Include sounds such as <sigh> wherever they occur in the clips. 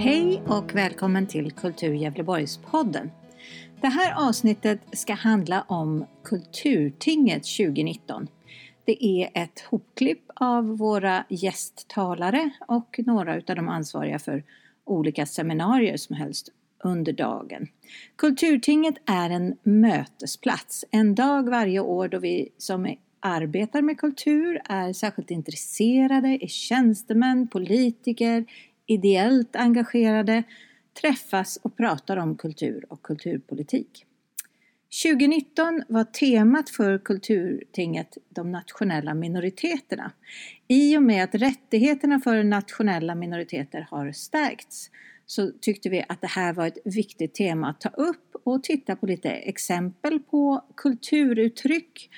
Hej och välkommen till Kultur Gävleborgspodden. Det här avsnittet ska handla om Kulturtinget 2019. Det är ett hopklipp av våra gästtalare och några av de ansvariga för olika seminarier som hölls under dagen. Kulturtinget är en mötesplats, en dag varje år då vi som arbetar med kultur är särskilt intresserade, är tjänstemän, politiker, ideellt engagerade träffas och pratar om kultur och kulturpolitik. 2019 var temat för Kulturtinget de nationella minoriteterna. I och med att rättigheterna för nationella minoriteter har stärkts så tyckte vi att det här var ett viktigt tema att ta upp och titta på lite exempel på kulturuttryck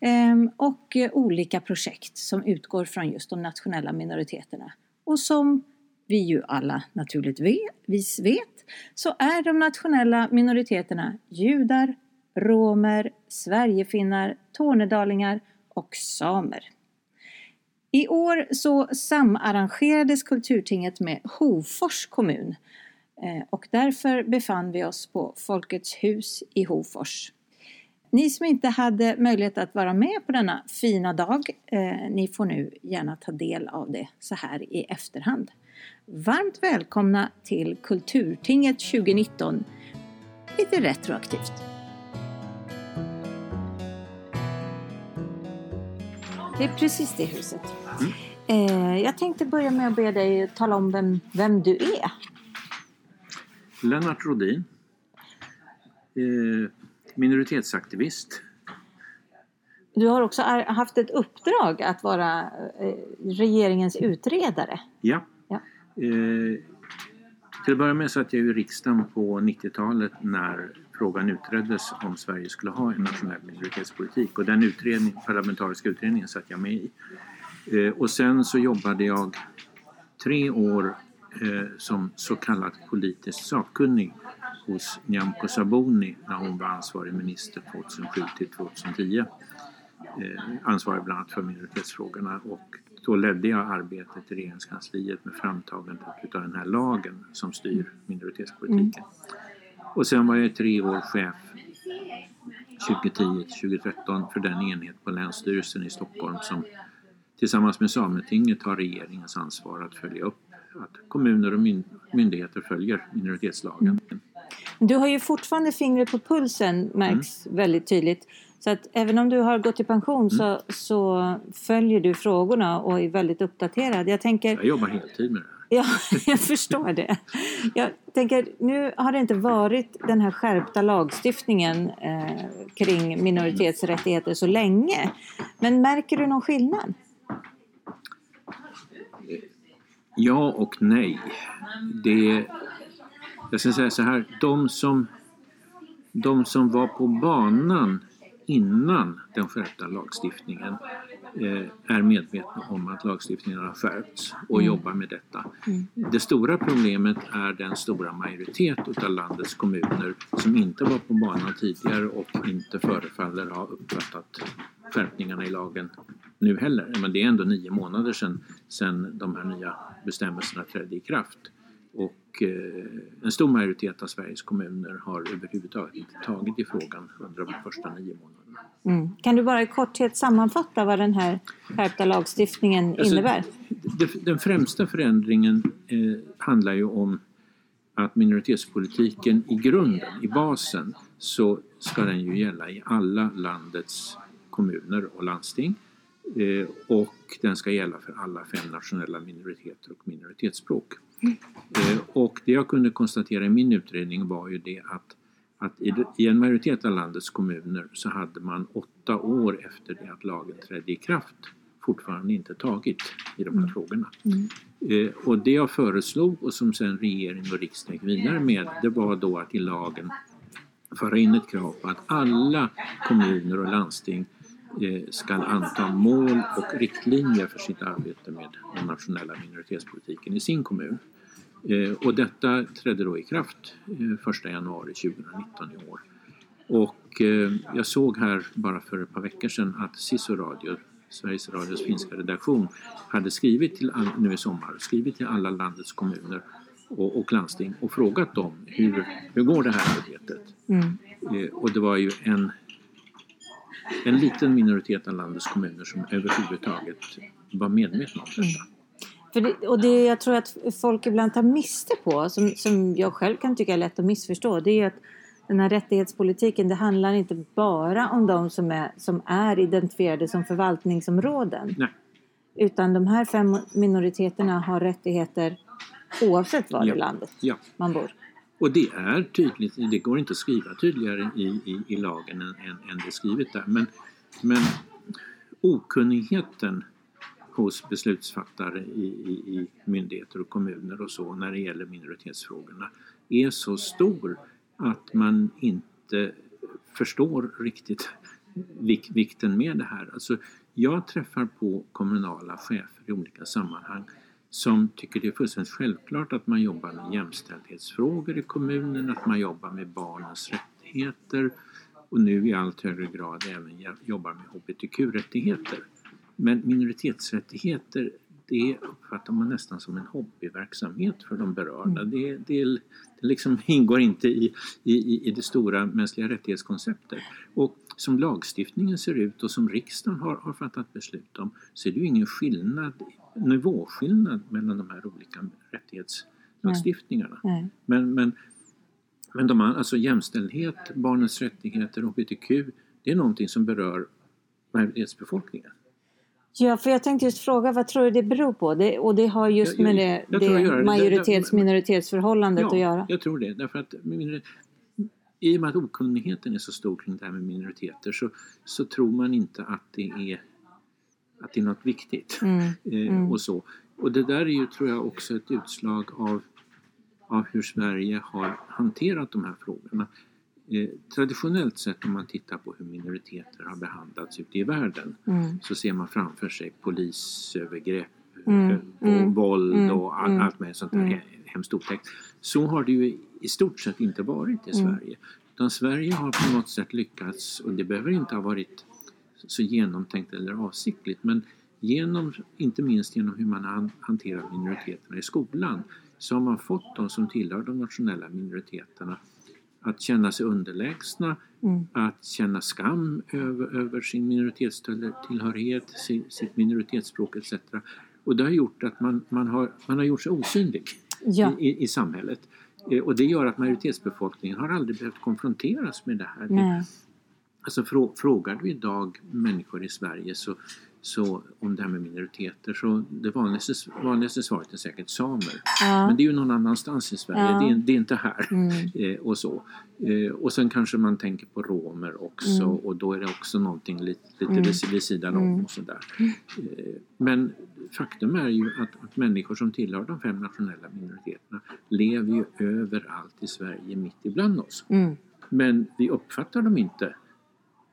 ehm, och olika projekt som utgår från just de nationella minoriteterna och som vi ju alla naturligtvis vet så är de nationella minoriteterna judar, romer, sverigefinnar, tornedalingar och samer. I år så samarrangerades Kulturtinget med Hofors kommun eh, och därför befann vi oss på Folkets hus i Hofors. Ni som inte hade möjlighet att vara med på denna fina dag, eh, ni får nu gärna ta del av det så här i efterhand. Varmt välkomna till Kulturtinget 2019, lite retroaktivt. Det är precis det huset. Mm. Eh, jag tänkte börja med att be dig tala om vem, vem du är. Lennart Rodin. Eh, minoritetsaktivist. Du har också haft ett uppdrag att vara eh, regeringens utredare. Ja. Eh, till att börja med satt jag i riksdagen på 90-talet när frågan utreddes om Sverige skulle ha en nationell minoritetspolitik och den utredning, parlamentariska utredningen satt jag med i. Eh, och sen så jobbade jag tre år eh, som så kallad politisk sakkunnig hos Nyamko Sabuni när hon var ansvarig minister 2007 till 2010. Eh, ansvarig bland annat för minoritetsfrågorna och då ledde jag arbetet i regeringskansliet med framtagandet av den här lagen som styr minoritetspolitiken. Mm. Och sen var jag tre år chef 2010-2013 för den enhet på Länsstyrelsen i Stockholm som tillsammans med Sametinget har regeringens ansvar att följa upp att kommuner och myndigheter följer minoritetslagen. Mm. Du har ju fortfarande fingret på pulsen märks mm. väldigt tydligt. Så att även om du har gått i pension mm. så, så följer du frågorna och är väldigt uppdaterad. Jag, tänker, jag jobbar heltid med det här. Ja, <laughs> jag förstår det. Jag tänker, nu har det inte varit den här skärpta lagstiftningen eh, kring minoritetsrättigheter så länge. Men märker du någon skillnad? Ja och nej. Det, jag ska säga så här, de som, de som var på banan innan den skärpta lagstiftningen eh, är medvetna om att lagstiftningen har skärpts och mm. jobbar med detta. Mm. Det stora problemet är den stora majoritet av landets kommuner som inte var på banan tidigare och inte förefaller ha uppfattat skärpningarna i lagen nu heller. Men det är ändå nio månader sedan, sedan de här nya bestämmelserna trädde i kraft. Och eh, en stor majoritet av Sveriges kommuner har överhuvudtaget inte tagit i frågan under de första nio månaderna. Mm. Kan du bara i korthet sammanfatta vad den här skärpta lagstiftningen alltså, innebär? Den främsta förändringen eh, handlar ju om att minoritetspolitiken i grunden, i basen, så ska den ju gälla i alla landets kommuner och landsting. Eh, och den ska gälla för alla fem nationella minoriteter och minoritetsspråk. Mm. Och det jag kunde konstatera i min utredning var ju det att, att i en majoritet av landets kommuner så hade man åtta år efter det att lagen trädde i kraft fortfarande inte tagit i de här mm. frågorna. Mm. Eh, och det jag föreslog och som sen regering och riksdag gick vidare med det var då att i lagen föra in ett krav på att alla kommuner och landsting Eh, ska anta mål och riktlinjer för sitt arbete med den nationella minoritetspolitiken i sin kommun. Eh, och detta trädde då i kraft 1 eh, januari 2019 i år. Och jag såg här bara för ett par veckor sedan att Sisu Radio, Sveriges Radios finska redaktion, hade skrivit till, nu i sommar, skrivit till alla landets kommuner och, och landsting och frågat dem hur, hur går det här arbetet? Mm. Eh, och det var ju en, en liten minoritet av landets kommuner som överhuvudtaget var medvetna om detta. För det, och det jag tror att folk ibland tar miste på, som, som jag själv kan tycka är lätt att missförstå, det är att den här rättighetspolitiken, det handlar inte bara om de som är, som är identifierade som förvaltningsområden. Nej. Utan de här fem minoriteterna har rättigheter oavsett var Ja. i landet Ja. man bor. Och det är tydligt, det går inte att skriva tydligare i, i, i lagen än, än, än det är skrivet där. Men, men okunnigheten hos beslutsfattare i, i, i myndigheter och kommuner och så när det gäller minoritetsfrågorna är så stor att man inte förstår riktigt vik, vikten med det här. Alltså, jag träffar på kommunala chefer i olika sammanhang som tycker det är fullständigt självklart att man jobbar med jämställdhetsfrågor i kommunen, att man jobbar med barnens rättigheter och nu i allt högre grad även jobbar med HBTQ-rättigheter. Men minoritetsrättigheter, det uppfattar man nästan som en hobbyverksamhet för de berörda. Det, det, det liksom <laughs> ingår inte i, i, i det stora mänskliga rättighetskonceptet. Och som lagstiftningen ser ut och som riksdagen har, har fattat beslut om så är det ju ingen skillnad, nivåskillnad mellan de här olika rättighetslagstiftningarna. Nej. Men, men, men de, alltså jämställdhet, barnens rättigheter, HBTQ, det är någonting som berör majoritetsbefolkningen. Ja, för jag tänkte just fråga vad tror du det beror på? Det, och det har just Jag- med jag- gör det det. majoritets Det- det- minoritetsförhållandet att göra. jag tror det. Därför att i och med att okunnigheten är så stor kring det här med minoriteter så, så tror man inte att det är, att det är något viktigt. Mm, <laughs> Eh, mm. och, så. och det där är ju, tror jag, också ett utslag av, av hur Sverige har hanterat de här frågorna. Eh, traditionellt sett om man tittar på hur minoriteter har behandlats ute i världen Mm. så ser man framför sig polisövergrepp, Mm, eh, mm, våld mm, och all, mm, allt med sånt där he- hemskt otäckt. Så har det ju i stort sett inte varit i. Sverige. Utan Sverige har på något sätt lyckats, och det behöver inte ha varit så genomtänkt eller avsiktligt, men genom, inte minst genom hur man har hanterat minoriteterna i skolan så har man fått de som tillhör de nationella minoriteterna att känna sig underlägsna, Mm. att känna skam över, över sin minoritetstillhörighet, sitt minoritetsspråk etc. Och det har gjort att man, man, har, man har gjort sig osynlig Ja. i, i, i samhället. Eh, Och det gör att majoritetsbefolkningen har aldrig behövt konfronteras med det här. Nej. Alltså frå, frågar du idag människor i Sverige så, så om det här med minoriteter så det vanligaste, vanligaste svaret är säkert samer. Ja. Men det är ju någon annanstans i Sverige, Ja. det, är, det är inte här. Mm. Eh, och så. Eh, och sen kanske man tänker på romer också Mm. och då är det också någonting lite, lite Mm. vid, vid sidan om Mm. och sådär. Eh, men faktum är ju att, att människor som tillhör de fem nationella minoriteterna lever ju överallt i Sverige mitt ibland oss. Mm. Men vi uppfattar dem inte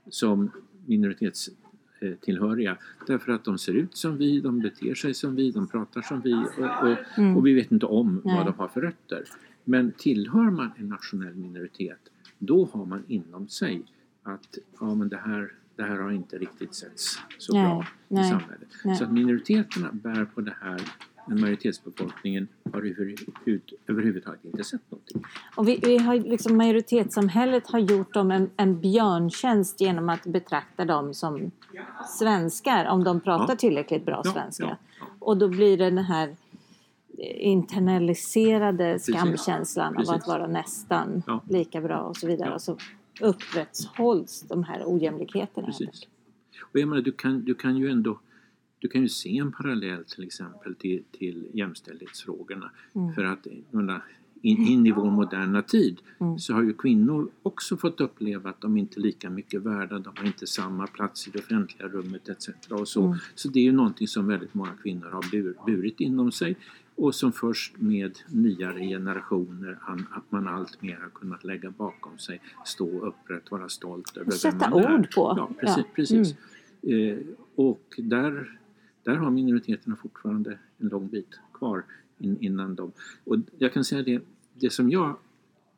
som minoritetstillhöriga därför att de ser ut som vi, de beter sig som vi, de pratar som vi och, och, Mm. och vi vet inte om Nej. vad de har för rötter. Men tillhör man en nationell minoritet då har man inom sig att ja, men det, här, det här har inte riktigt setts så Nej, bra nej, i samhället. nej. Så att minoriteterna bär på det här men majoritetsbefolkningen har överhuvud, överhuvudtaget inte sett någonting. Och vi, vi har liksom majoritetssamhället har gjort dem en, en björntjänst genom att betrakta dem som svenskar om de pratar Ja. tillräckligt bra Ja, svenska. ja. Och då blir det den här internaliserade skamkänslan av Precis. att vara nästan lika bra och så vidare. Och så upprätthålls de här ojämlikheterna. Precis. Och jag menar, du kan, du kan ju ändå du kan ju se en parallell till exempel till, till jämställdhetsfrågorna. Mm. För att in, in i vår moderna tid Mm. så har ju kvinnor också fått uppleva att de inte är lika mycket värda, de har inte samma plats i det offentliga rummet etc. Och så. Mm. så det är ju någonting som väldigt många kvinnor har bur, burit inom sig och som först med nyare generationer att man allt mer har kunnat lägga bakom sig, stå upprätt, vara stolt över Sätta vem man är. ord på. Ja, precis. Ja. precis. Eh, och där, där har minoriteterna fortfarande en lång bit kvar in, innan de... Och jag kan säga det, det som jag...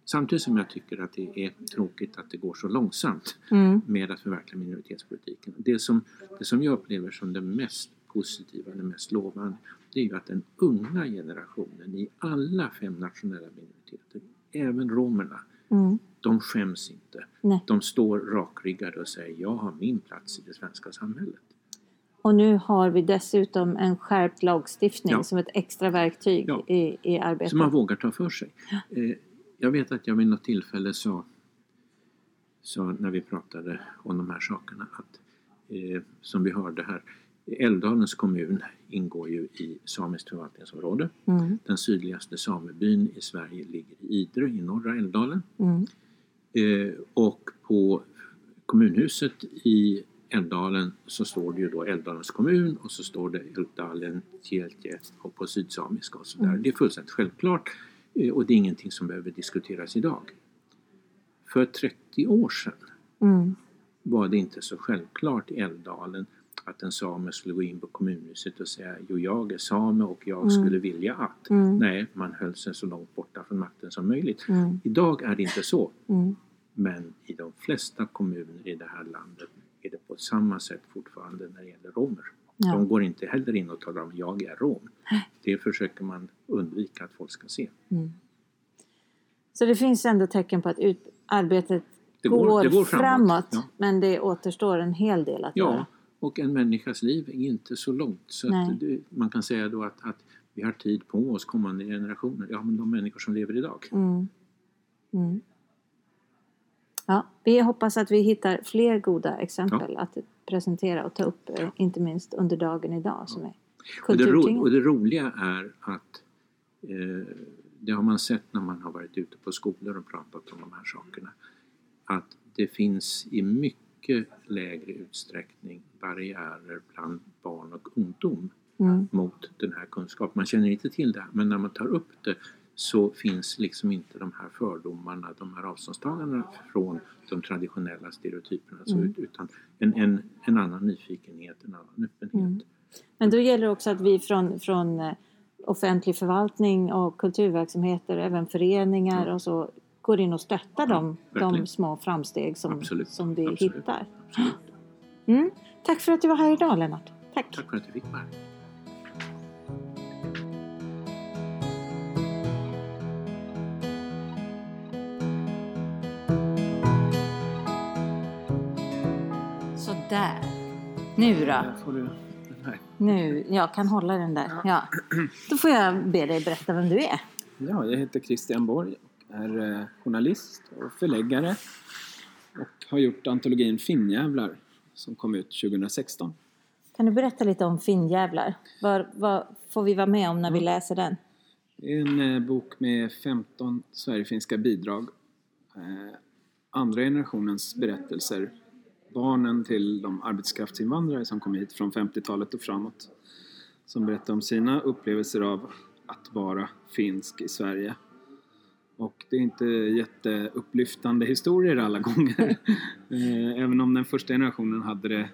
Samtidigt som jag tycker att det är tråkigt att det går så långsamt Mm. med att förverkliga minoritetspolitiken. Det som, det som jag upplever som det mest positiva, det mest lovande, det är ju att den unga generationen i alla fem nationella minoriteter, även romerna, Mm. de skäms inte. Nej. De står rakryggade och säger jag har min plats i det svenska samhället. Och nu har vi dessutom en skärpt lagstiftning Ja. som ett extra verktyg Ja. i, i arbetet. Så man vågar ta för sig. Eh, jag vet att jag vid något tillfälle sa, sa när vi pratade om de här sakerna att eh, som vi hörde här, Älvdalens kommun ingår ju i samiskt förvaltningsområde. Mm. Den sydligaste samebyn i Sverige ligger i Idre i norra Älvdalen. Mm. Eh, och på kommunhuset i Älvdalen så står det ju då Älvdalens kommun och så står det Älvdalen Tjeltje och på sydsamiska och sådär. Mm. Det är fullständigt självklart eh, och det är ingenting som behöver diskuteras idag. För 30 år sedan Mm. var det inte så självklart i Älvdalen att en same skulle gå in på kommunhuset och säga jo jag är same och jag Mm. skulle vilja att. Mm. Nej, man höll sig så långt borta från makten som möjligt. Mm. Idag är det inte så. Mm. Men i de flesta kommuner i det här landet samma sätt fortfarande när det gäller romer. Ja. De går inte heller in och talar om jag är rom. Det försöker man undvika att folk ska se. Mm. Så det finns ändå tecken på att ut, arbetet Det går, går- det går framåt, framåt, ja. men det återstår en hel del att Ja, göra. och en människas liv är inte så långt. Så det, man kan säga då att, att vi har tid på oss kommande generationer. Ja, men de människor som lever idag. Mm. Mm. Ja, vi hoppas att vi hittar fler goda exempel att presentera och ta upp, eh, inte minst under dagen idag som är Och det, ro, och det roliga är att eh, det har man sett när man har varit ute på skolor och pratat om de här sakerna. Att det finns i mycket lägre utsträckning barriärer bland barn och ungdom Mm. mot den här kunskapen. Man känner inte till det, men när man tar upp det så finns liksom inte de här fördomarna, de här avståndstagandena från de traditionella stereotyperna. Så, Mm. utan en, en, en annan nyfikenhet, en annan öppenhet. Mm. Men då gäller det också att vi från, från eh, offentlig förvaltning och kulturverksamheter, även föreningar Ja. och så, går in och stöttar de, de små framsteg som, Absolut, som vi absolut. hittar. Absolut. Mm. Tack för att du var här idag Lennart. Tack. Tack för att du fick vara här. Sådär. Nu då? Där du. Nu, jag kan hålla den där. Ja. Då får jag be dig berätta vem du är. Ja, jag heter Christian Borg och är eh, journalist och förläggare och har gjort antologin Finnjävlar som kom ut 2016. Kan du berätta lite om Finnjävlar? Vad, vad får vi vara med om när vi läser den? Det är en eh, bok med 15 Sverigefinska bidrag. Eh, andra generationens berättelser. Barnen till de arbetskraftsinvandrare som kom hit från 50-talet och framåt. Som berättar om sina upplevelser av att vara finsk i Sverige. Och det är inte jätteupplyftande historier alla gånger. <laughs> Eh, Även om den första generationen hade det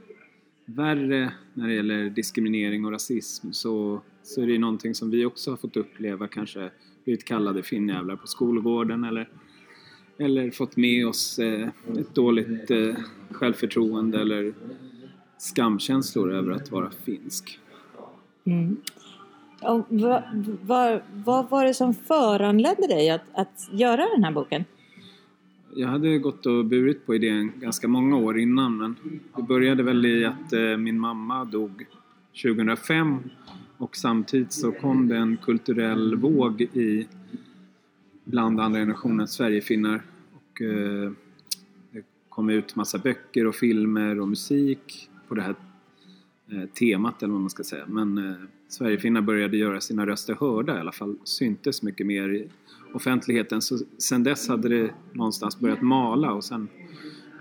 värre när det gäller diskriminering och rasism så, så är det någonting som vi också har fått uppleva kanske blivit kallade finnjävlar på skolgården eller, eller fått med oss eh, ett dåligt eh, självförtroende eller skamkänslor över att vara finsk. Mm. Och vad, vad, vad var det som föranledde dig att, att göra den här boken? Jag hade gått och burit på idén ganska många år innan men det började väl i att eh, min mamma dog 2005 och samtidigt så kom det en kulturell våg i bland andra generationens Sverigefinnar och eh, det kom ut massa böcker och filmer och musik på det här eh, temat eller vad man ska säga men eh, Sverigefinnar började göra sina röster hörda i alla fall syntes mycket mer i offentligheten. Så sen dess hade det någonstans börjat mala och sen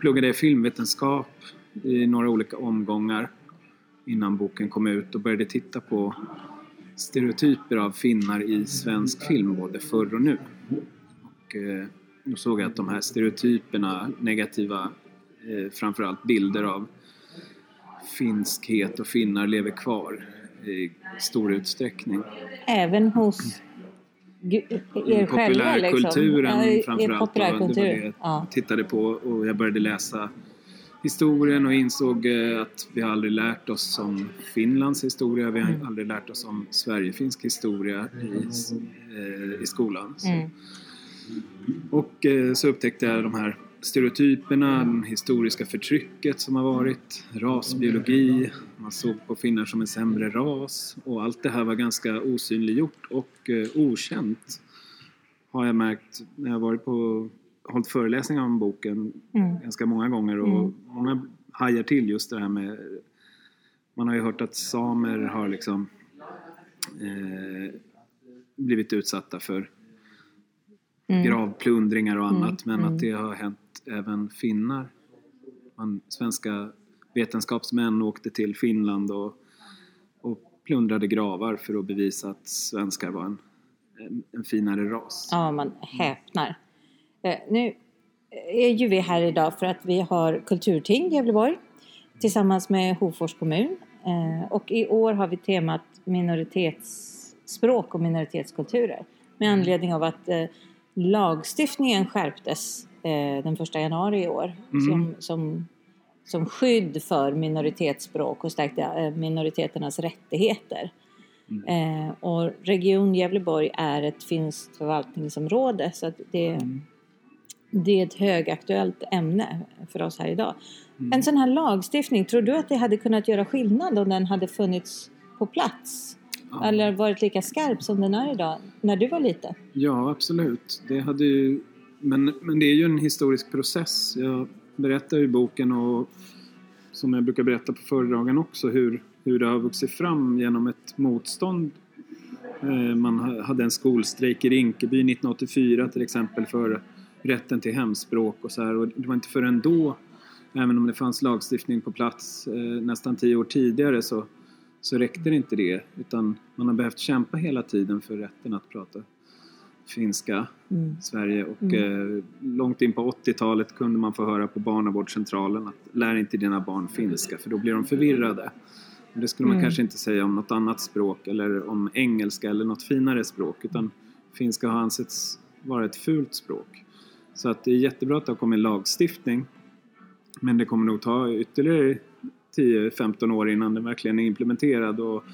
pluggade jag filmvetenskap i några olika omgångar innan boken kom ut och började titta på stereotyper av finnar i svensk film både förr och nu. Och eh, då såg jag att de här stereotyperna, negativa eh, framförallt bilder av finskhet och finnar lever kvar i stor utsträckning. Även hos er själva? Liksom. populärkulturen i- i framförallt. och Det var populärkulturen. det Ja. jag tittade på och jag började läsa historien och insåg eh, att vi aldrig lärt oss om Finlands historia, vi har Mm. aldrig lärt oss om Sverigefinsk historia i, eh, i skolan. Mm. Och eh, så upptäckte jag de här stereotyperna, det historiska förtrycket som har varit, rasbiologi, man såg på finnar som en sämre ras och allt det här var ganska osynliggjort och okänt har jag märkt när jag varit på hållit föreläsningar om boken Mm. ganska många gånger och Mm. många hajar till just det här med man har ju hört att samer har liksom eh, blivit utsatta för Mm. gravplundringar och annat Mm, men mm. att det har hänt även finnar. Man, svenska vetenskapsmän åkte till Finland och, och plundrade gravar för att bevisa att svenskar var en, en, en finare ras. Ja, man häpnar. Eh, Nu är ju vi här idag för att vi har Kulturting i Gävleborg tillsammans med Hofors kommun. Eh, Och i år har vi temat minoritetsspråk och minoritetskulturer med anledning av att eh, lagstiftningen skärptes den 1 januari i år Mm. som, som, som skydd för minoritetsspråk och stärkte minoriteternas rättigheter. Eh, och Region Gävleborg är ett finskt förvaltningsområde så det, Mm. Det är ett högaktuellt ämne för oss här idag. En sån här lagstiftning, tror du att det hade kunnat göra skillnad om den hade funnits på plats? Ja. Eller varit lika skarp som den är idag, när du var liten? Ja, absolut. Det hade ju, men, men det är ju en historisk process. Jag berättar i boken och som jag brukar berätta på föredragen också hur, hur det har vuxit fram genom ett motstånd. Eh, Man ha- hade en skolstrejk i Rinkeby 1984 till exempel för rätten till hemspråk och så här. Och det var inte förrän då, även om det fanns lagstiftning på plats eh, nästan tio år tidigare så, så räckte det inte det. Utan man har behövt kämpa hela tiden för rätten att prata finska Mm. Sverige och eh, långt in på 80-talet kunde man få höra på barnavårdscentralen att lär inte dina barn finska för då blir de förvirrade. Men det skulle man Mm. kanske inte säga om något annat språk eller om engelska eller något finare språk utan finska har ansetts vara ett fult språk. Så att det är jättebra att det har kommit lagstiftning men det kommer nog ta ytterligare 10-15 år innan den verkligen är implementerad och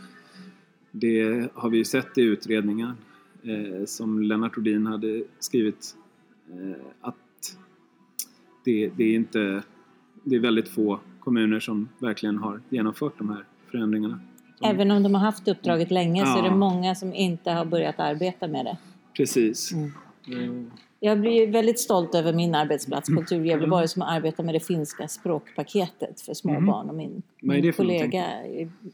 det har vi ju sett i utredningar eh, som Lennart Rodin hade skrivit eh, att det, det är inte det är väldigt få kommuner som verkligen har genomfört de här förändringarna. Även om de har haft uppdraget länge så är Ja. det många som inte har börjat arbeta med det. Precis. Mm. Mm. Jag blir väldigt stolt över min arbetsplats, Kultur Gävleborg, som arbetar med det finska språkpaketet för små Mhm. barn. Och min, är min kollega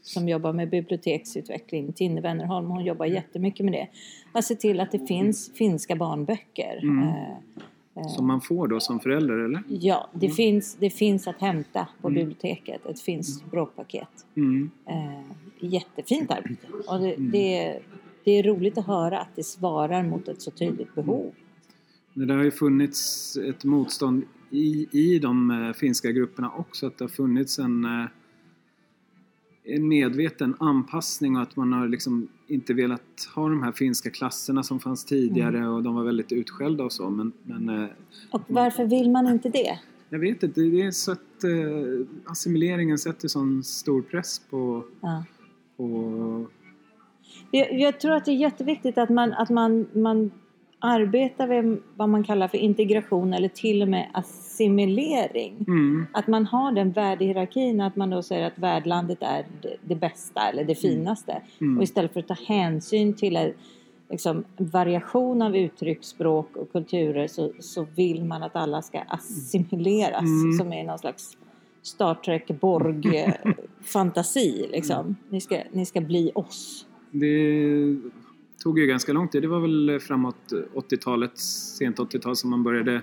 som jobbar med biblioteksutveckling, Tinne Wennerholm, hon jobbar jättemycket med det. Att se till att det finns finska barnböcker. Mm. Eh, Som man får då som förälder eller? Ja, det, Mm. finns, det finns att hämta på biblioteket, ett finskt språkpaket. Mm. Eh, jättefint arbete. Och det, Mm. det, det är roligt att höra att det svarar mot ett så tydligt behov. Det har ju funnits ett motstånd i, i de eh, finska grupperna också. Att det har funnits en, eh, en medveten anpassning och att man har liksom inte velat ha de här finska klasserna som fanns tidigare och de var väldigt utskällda och så. Men, men eh, Och varför vill man inte det? jag vet inte, det är så att assimileringen sätter sån stor press på, Ja. på Jag, jag tror att det är jätteviktigt att man, att man, man arbetar med vad man kallar för integration eller till och med assimilering. mm, Att man har den värdehierarkin, att man då säger att värdlandet är det, bästa eller det finaste. Mm. Och istället för att ta hänsyn till liksom, variation av uttryck, språk och kulturer så, så vill man att alla ska assimileras Mm. som är någon slags Star Trek Borg-fantasi. <laughs> Liksom. Ni, ska, ni ska bli oss. Det tog ju ganska lång tid. Det var väl framåt 80-talet, sent 80-tal som man började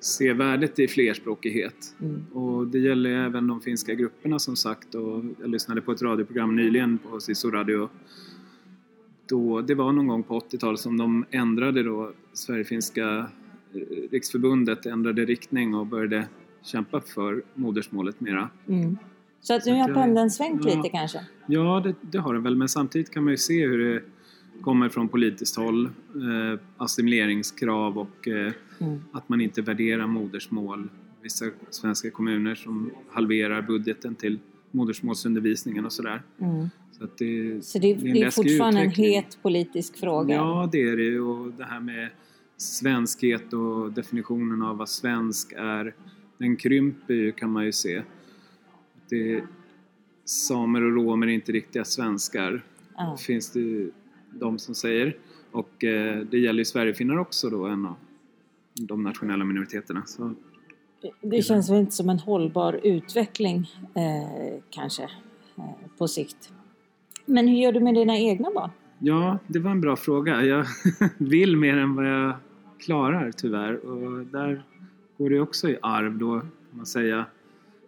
se värdet i flerspråkighet. Mm. Och det gäller även de finska grupperna som sagt. Och jag lyssnade på ett radioprogram nyligen på Sisu Radio. Då, det var någon gång på 80-talet som de ändrade då Sverigefinska eh, riksförbundet ändrade riktning och började kämpa för modersmålet mera. Mm. Så att nu har pendeln svängt ja. lite kanske. Ja, det, det har det väl, men samtidigt kan man ju se hur det kommer från politiskt håll. Eh, assimileringskrav och eh, Mm. att man inte värderar modersmål vissa svenska kommuner som halverar budgeten till modersmålsundervisningen och sådär. Mm. Så, att det, Så det, en det är fortfarande en utveckling. het politisk fråga? Ja, det är det och det här med svenskhet och definitionen av vad svensk är, den krymper ju kan man ju se. Det, samer och romer är inte riktiga svenskar, Ja. finns det de som säger. Och eh, det gäller ju Sverigefinnar också då, en av de nationella minoriteterna. Så, Det känns väl inte som en hållbar utveckling eh, kanske eh, på sikt. Men hur gör du med dina egna barn? ja, det var en bra fråga. Jag <laughs> vill mer än vad jag klarar tyvärr och där går det också i arv då, kan man säga.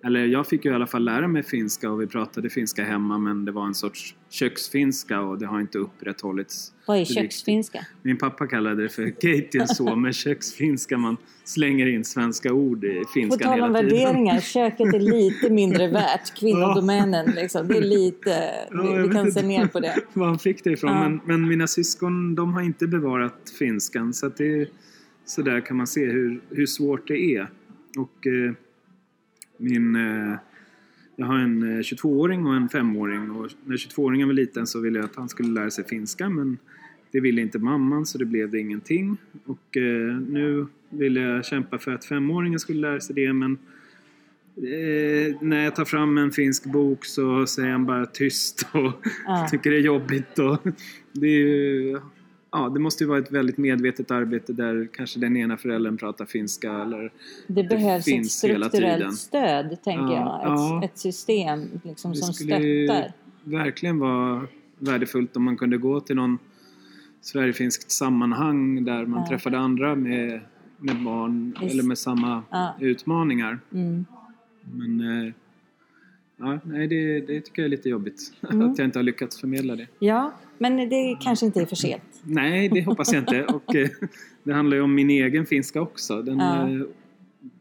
Eller jag fick ju i alla fall lära mig finska och vi pratade finska hemma men det var en sorts köksfinska och det har inte upprätthållits. Vad är köksfinska? Min pappa kallade det för med köksfinska. Man slänger in svenska ord i På finskan tal om hela tiden. värderingar, <laughs> köket är lite mindre värt. Kvinnodomänen liksom. Det är lite, Ja, vi, kan se ner på det. <laughs> var han fick det ifrån. Ja. Men, men mina syskon de har inte bevarat finskan så att det så där kan man se hur, hur svårt det är. Och eh, min... Eh, jag har en eh, 22-åring och en 5-åring och när 22-åringen var liten så ville jag att han skulle lära sig finska men det ville inte mamman så det blev det ingenting. Och eh, nu vill jag kämpa för att 5-åringen skulle lära sig det men eh, när jag tar fram en finsk bok så säger han bara tyst och Ja. <laughs> tycker det är jobbigt. Och det, är ju, ja, det måste ju vara ett väldigt medvetet arbete där kanske den ena föräldern pratar finska eller Det behövs ett hela tiden. strukturellt stöd, tänker Ja, jag. Ett, ja. ett system liksom, Det som skulle ju stöttar. verkligen vara värdefullt om man kunde gå till någon Sverigefinskt sammanhang där man Ja. träffade andra med, med barn Visst. eller med samma utmaningar. Mm. Men eh, ja, nej, det, det tycker jag är lite jobbigt <laughs> Mm. att jag inte har lyckats förmedla det. Ja, men det kanske inte är för sent. Nej, det hoppas jag inte. <laughs> Och eh, det handlar ju om min egen finska också. Den Ja. eh,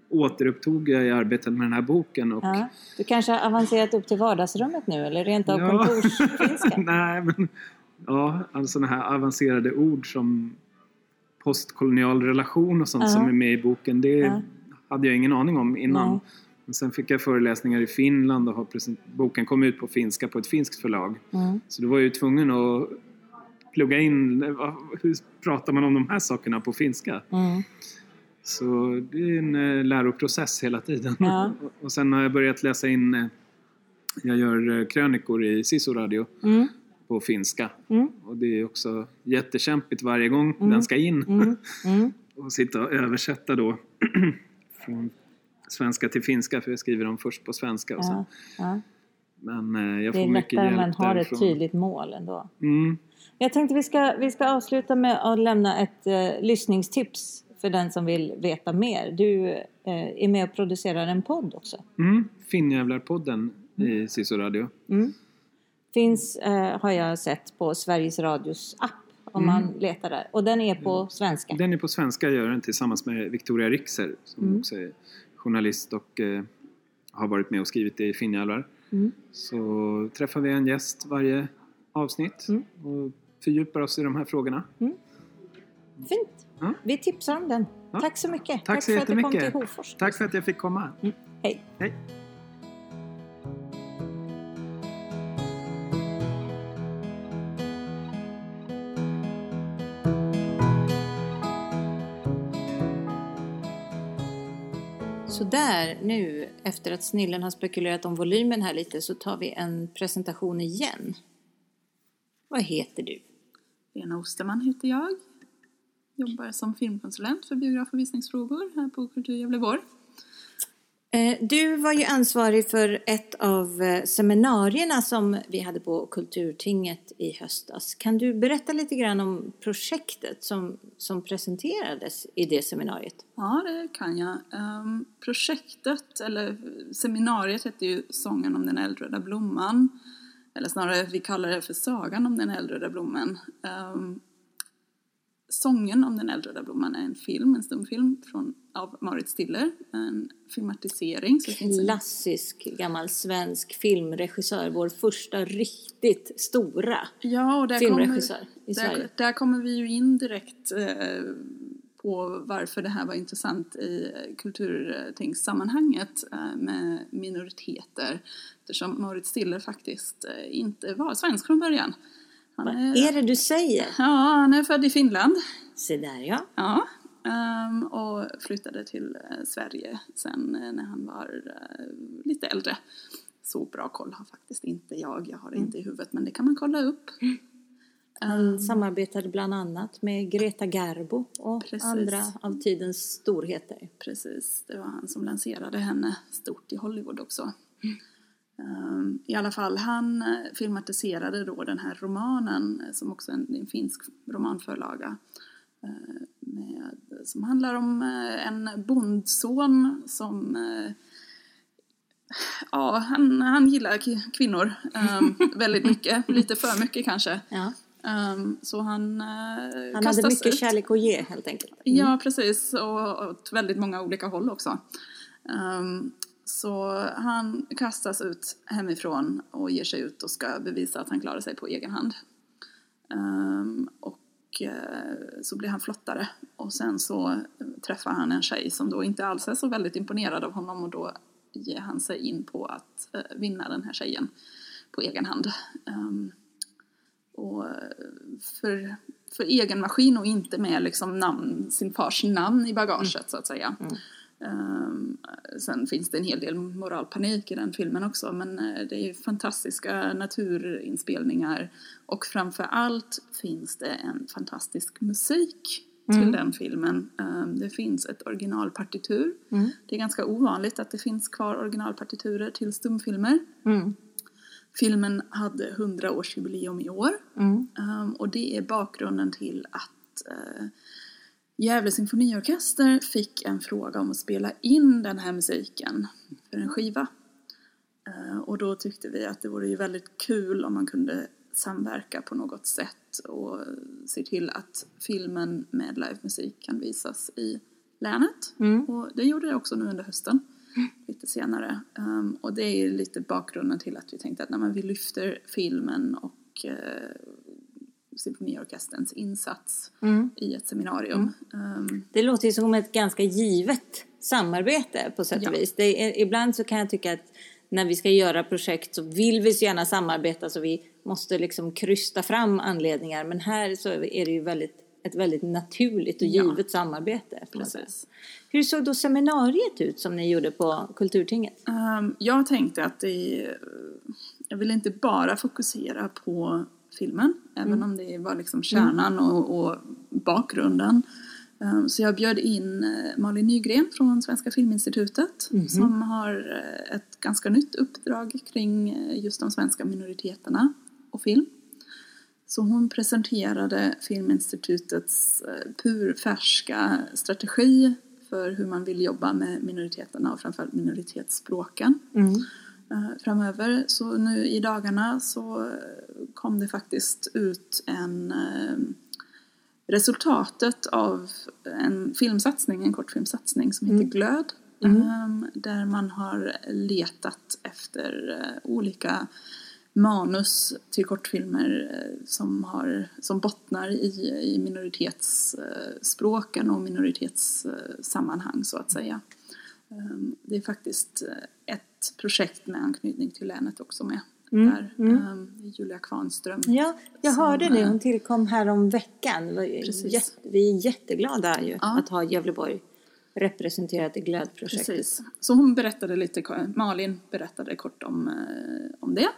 återupptog jag i arbetet med den här boken. Och, Ja. Du kanske har avancerat upp till vardagsrummet nu eller rent av Ja. kontorsfinska? <laughs> Nej, men ja, alltså sådana här avancerade ord som postkolonial relation och sånt Ja. som är med i boken. Det Ja. hade jag ingen aning om innan. Nej. Sen fick jag föreläsningar i Finland och har boken kom ut på finska på ett finskt förlag. Mm. Så då var jag ju tvungen att plugga in, hur pratar man om de här sakerna på finska? Mm. Så det är en eh, läroprocess hela tiden. Ja. <laughs> och sen har jag börjat läsa in, eh, jag gör eh, krönikor i Sisu-radio Mm. på finska. Mm. Och det är också jättekämpigt varje gång Mm. den ska in. Mm. Mm. <laughs> och sitta och översätta då <clears throat> från svenska till finska för jag skriver dem först på svenska. Och sen. Ja. Men eh, jag Det får är mycket lättare om hjälp man har ett därifrån. tydligt mål ändå. Mm. Jag tänkte vi ska, vi ska avsluta med att lämna ett eh, lyssningstips för den som vill veta mer. Du eh, är med och producerar en podd också. Mm. Finnjävlarpodden i Sisu-radio. Mm. Finns, eh, har jag sett, på Sveriges Radios app om Mm. man letar där. Och den är på svenska. Den är på svenska, jag gör den tillsammans med Victoria Rixer som Mm. också är journalist och eh, har varit med och skrivit i Finnjävlar. Mm. Så träffar vi en gäst varje avsnitt Mm. och fördjupar oss i de här frågorna. Fint! Ja. Vi tipsar om den. Ja. Tack så mycket. Tack så för att du kom till. Hofors. Tack för att jag fick komma. Hej. Hej. Så där nu, efter att Snillen har spekulerat om volymen här lite, så tar vi en presentation igen. Vad heter du? Lena Osterman heter jag. Jobbar som filmkonsulent för biograf och visningsfrågor här på Kultur Gävleborg. Eh, du var ju ansvarig för ett av eh, seminarierna som vi hade på Kulturtinget i höstas. Kan du berätta lite grann om projektet som, som presenterades i det seminariet? Ja, det kan jag. Um, projektet, eller seminariet, hette ju Sången om den eldröda blomman. Eller snarare, vi kallar det för Sagan om den eldröda blomman. Um, Sången om den eldröda blomman är en film, en stumfilm från, av Marit Stiller. En filmatisering. Finns en Klassisk gammal svensk filmregissör, vår första riktigt stora Ja, och där filmregissör kommer, i Sverige. där, där kommer vi ju in direkt eh, på varför det här var intressant i kulturtingssammanhanget eh, med minoriteter. Eftersom Moritz Stiller faktiskt eh, inte var svensk från början. Han är, är det du säger? Ja, han är född i Finland. Se där ja. Ja, um, och flyttade till uh, Sverige sen uh, när han var uh, lite äldre. Så bra koll har faktiskt inte jag, jag har det mm. inte i huvudet men det kan man kolla upp. Han um, samarbetade bland annat med Greta Garbo och precis. andra av tidens storheter. Precis, det var han som lanserade henne stort i Hollywood också. Mm. I alla fall, han filmatiserade då den här romanen som också är en, en finsk romanförlaga med, som handlar om uh, en bondson som uh, Ja, han, han gillar kvinnor um, <laughs> väldigt mycket, lite för mycket kanske. Ja. Um, så han uh, Han hade mycket ut. kärlek att ge helt enkelt. Mm. Ja, precis. Och åt väldigt många olika håll också. Um, så han kastas ut hemifrån och ger sig ut och ska bevisa att han klarar sig på egen hand. Um, och uh, så blir han flottare och sen så träffar han en tjej som då inte alls är så väldigt imponerad av honom och då ger han sig in på att uh, vinna den här tjejen på egen hand. Um, och för, för egen maskin och inte med liksom namn, sin fars namn i bagaget mm. så att säga. Mm. Um, sen finns det en hel del moralpanik i den filmen också men uh, det är fantastiska naturinspelningar och framför allt finns det en fantastisk musik mm. till den filmen. Um, det finns ett originalpartitur. Mm. Det är ganska ovanligt att det finns kvar originalpartiturer till stumfilmer. Mm. Filmen hade 100-årsjubileum i år um, och det är bakgrunden till att uh, Gävle symfoniorkester fick en fråga om att spela in den här musiken för en skiva. Uh, och då tyckte vi att det vore ju väldigt kul om man kunde samverka på något sätt och se till att filmen med livemusik kan visas i länet. Mm. Och det gjorde det också nu under hösten lite senare. Um, och det är lite bakgrunden till att vi tänkte att när vi lyfter filmen och uh, symfoniorkesterns insats mm. i ett seminarium. Mm. Um, det låter ju som ett ganska givet samarbete på sätt och ja. vis. Är, ibland så kan jag tycka att när vi ska göra projekt så vill vi så gärna samarbeta så vi måste liksom krysta fram anledningar men här så är det ju väldigt ett väldigt naturligt och givet ja. samarbete. Precis. Hur såg då seminariet ut som ni gjorde på Kulturtinget? Um, jag tänkte att det, jag vill inte bara fokusera på filmen, mm. även om det var liksom kärnan mm. och, och, bakgrunden. Um, så jag bjöd in eh, Malin Nygren från Svenska Filminstitutet mm. som har eh, ett ganska nytt uppdrag kring eh, just de svenska minoriteterna och film. Så hon presenterade Filminstitutets purfärska strategi för hur man vill jobba med minoriteterna och framförallt minoritetsspråken mm. Eh, framöver. Så nu i dagarna så eh, kom det faktiskt ut en resultatet av en filmsatsning, en kortfilmsatsning som heter mm. Glöd. Mm. Där man har letat efter olika manus till kortfilmer eh, som, har, som bottnar i, i minoritetsspråken och minoritetssammanhang så att säga. Ehm, det är faktiskt eh, ett projekt med anknytning till länet också med. Mm, där, mm. Ehm, Julia Kvarnström. Ja, jag som, hörde det. Hon tillkom här om veckan. Precis. Vi är jätteglada ju ja. att ha Gävleborg representerat i Glödprojektet. Precis. Så hon berättade lite, Malin berättade kort om, eh, om det.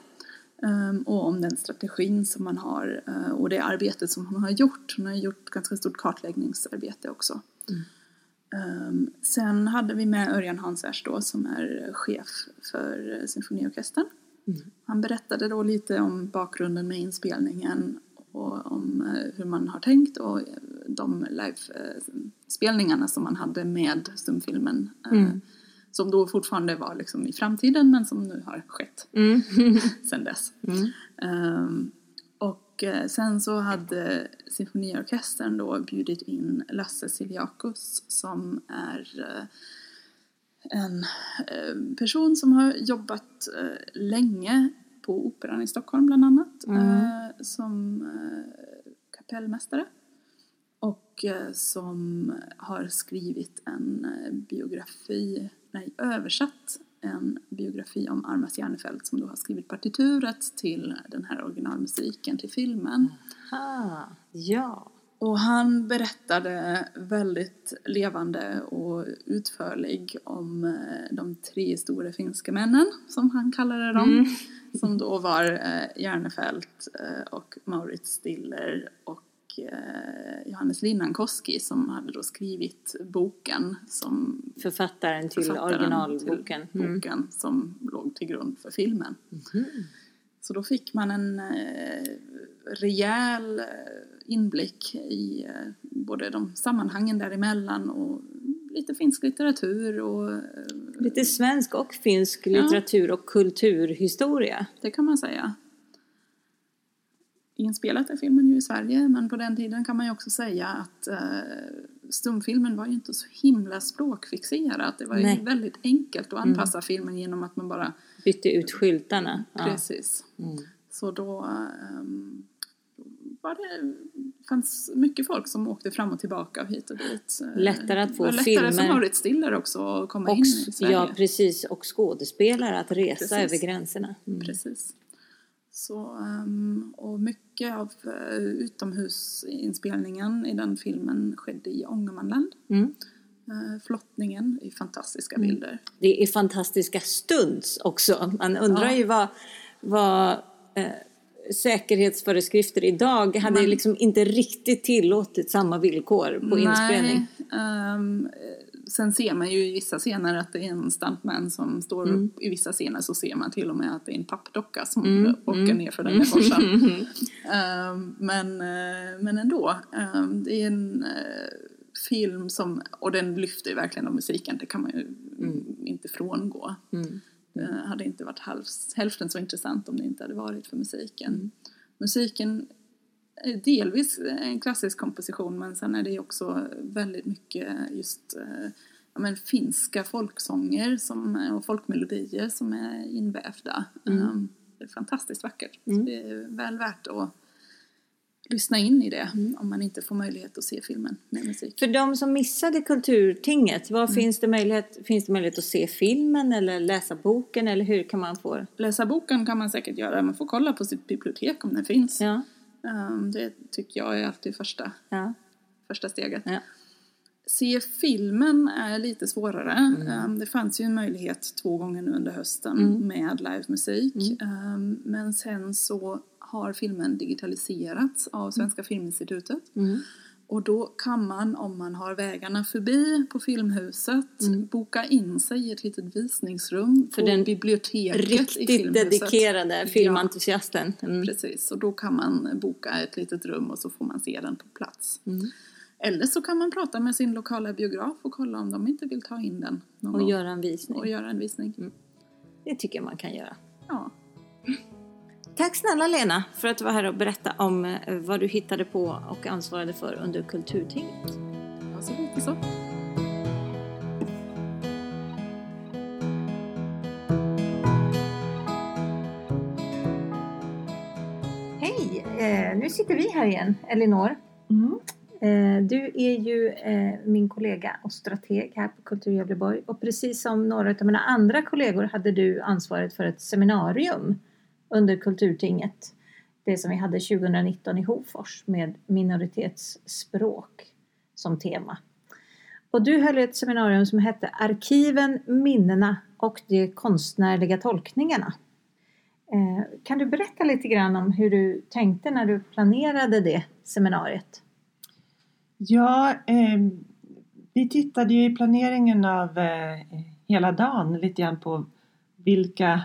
Um, och om den strategin som man har uh, och det arbetet som hon har gjort. Hon har gjort ganska stort kartläggningsarbete också. Mm. Um, sen hade vi med Örjan Hansers då som är chef för uh, symfoniorkestern. Mm. Han berättade då lite om bakgrunden med inspelningen och om uh, hur man har tänkt och de livespelningarna som man hade med stumfilmen. Mm som då fortfarande var liksom i framtiden men som nu har skett mm. <laughs> sen dess. Mm. Och eh, sen så hade symfoniorkestern då bjudit in Lasse Siliakos som är uh, en uh, person som har jobbat länge på Operan i Stockholm bland annat mm. som kapellmästare. och eh, som har skrivit en eh, biografi, nej översatt en biografi om Armas Järnefelt som då har skrivit partituret till den här originalmusiken till filmen. Ah, ja. Och han berättade väldigt levande och utförlig om eh, de tre stora finska männen, som han kallade dem. Mm. Som då var eh, Järnefelt eh, och Maurits Stiller och eh, Johannes Linnankoski som hade då skrivit boken som Författaren till författaren originalboken. till Mm. boken som låg till grund för filmen. Så då fick man en eh, rejäl eh, inblick i både de sammanhangen däremellan och lite finsk litteratur och Lite svensk och finsk litteratur och kulturhistoria. det kan man säga. Inspelat är filmen ju i Sverige men på den tiden kan man ju också säga att eh, stumfilmen var ju inte så himla språkfixerat. Det var ju Nej. Mm. väldigt enkelt att anpassa filmen genom att man bara Bytte ut skyltarna. Ja. Precis. Mm. Så då ehm, var det, fanns mycket folk som åkte fram och tillbaka och hit och dit. Lättare att få lättare filmer. Maurits Stiller också att komma Och, in i Sverige. ja, precis. Och skådespelare att resa Precis. över gränserna. Mm. Precis. Så, ehm, och mycket av eh, utomhusinspelningen i den filmen skedde i Ångermanland. Mm. Uh, flottningen är fantastiska bilder. Det är fantastiska stunds också. Man undrar Ja. ju vad, vad eh, säkerhetsföreskrifter idag hade Man- liksom inte riktigt tillåtit samma villkor på inspelning. ehm, eh, sen ser man ju i vissa scener att det är en stuntman som står Mm. upp. I vissa scener så ser man till och med att det är en pappdocka som Mm, åker mm. ner för den här <laughs> forsan. Ehm, men, eh, men ändå, ehm, det är en eh, film som, och den lyfter ju verkligen av musiken, det kan man ju inte frångå. Mm. Det hade inte varit halvs, hälften så intressant om det inte hade varit för musiken. Mm. Musiken delvis en klassisk komposition men sen är det också väldigt mycket just eh, ja, men finska folksånger som, och folkmelodier som är invävda. Um, det är fantastiskt vackert. Så det är väl värt att lyssna in i det om man inte får möjlighet att se filmen med musik. För de som missade Kulturtinget, vad Mm. finns, det möjlighet, finns det möjlighet att se filmen eller läsa boken eller hur kan man få Läsa boken kan man säkert göra, man får kolla på sitt bibliotek om den finns. Ja, Um, det tycker jag är alltid första, ja, första steget. ja. Se filmen är lite svårare. Um, det fanns ju en möjlighet två gånger nu under hösten med livemusik. Um, men sen så har filmen digitaliserats av Svenska Filminstitutet. Mm. Och då kan man, om man har vägarna förbi på Filmhuset, boka in sig i ett litet visningsrum För på den biblioteket i Riktigt dedikerade filmentusiasten. Mm. Precis, och då kan man boka ett litet rum och så får man se den på plats. Mm. Eller så kan man prata med sin lokala biograf och kolla om de inte vill ta in den Och gång. göra en visning. och göra en visning. Det tycker jag man kan göra. Ja. Tack snälla Lena för att du var här och berättade om eh, vad du hittade på och ansvarade för under Kulturtinget. Så. Hej! Eh, nu sitter vi här igen, Elinor. Eh, du är ju eh, min kollega och strateg här på Kultur Gävleborg och precis som några av mina andra kollegor hade du ansvaret för ett seminarium under Kulturtinget. Det som vi hade 2019 i Hofors med minoritetsspråk som tema. Och du höll ett seminarium som hette Arkiven, minnena och de konstnärliga tolkningarna. Eh, kan du berätta lite grann om hur du tänkte när du planerade det seminariet? Ja, eh, vi tittade ju i planeringen av eh, hela dagen lite grann på vilka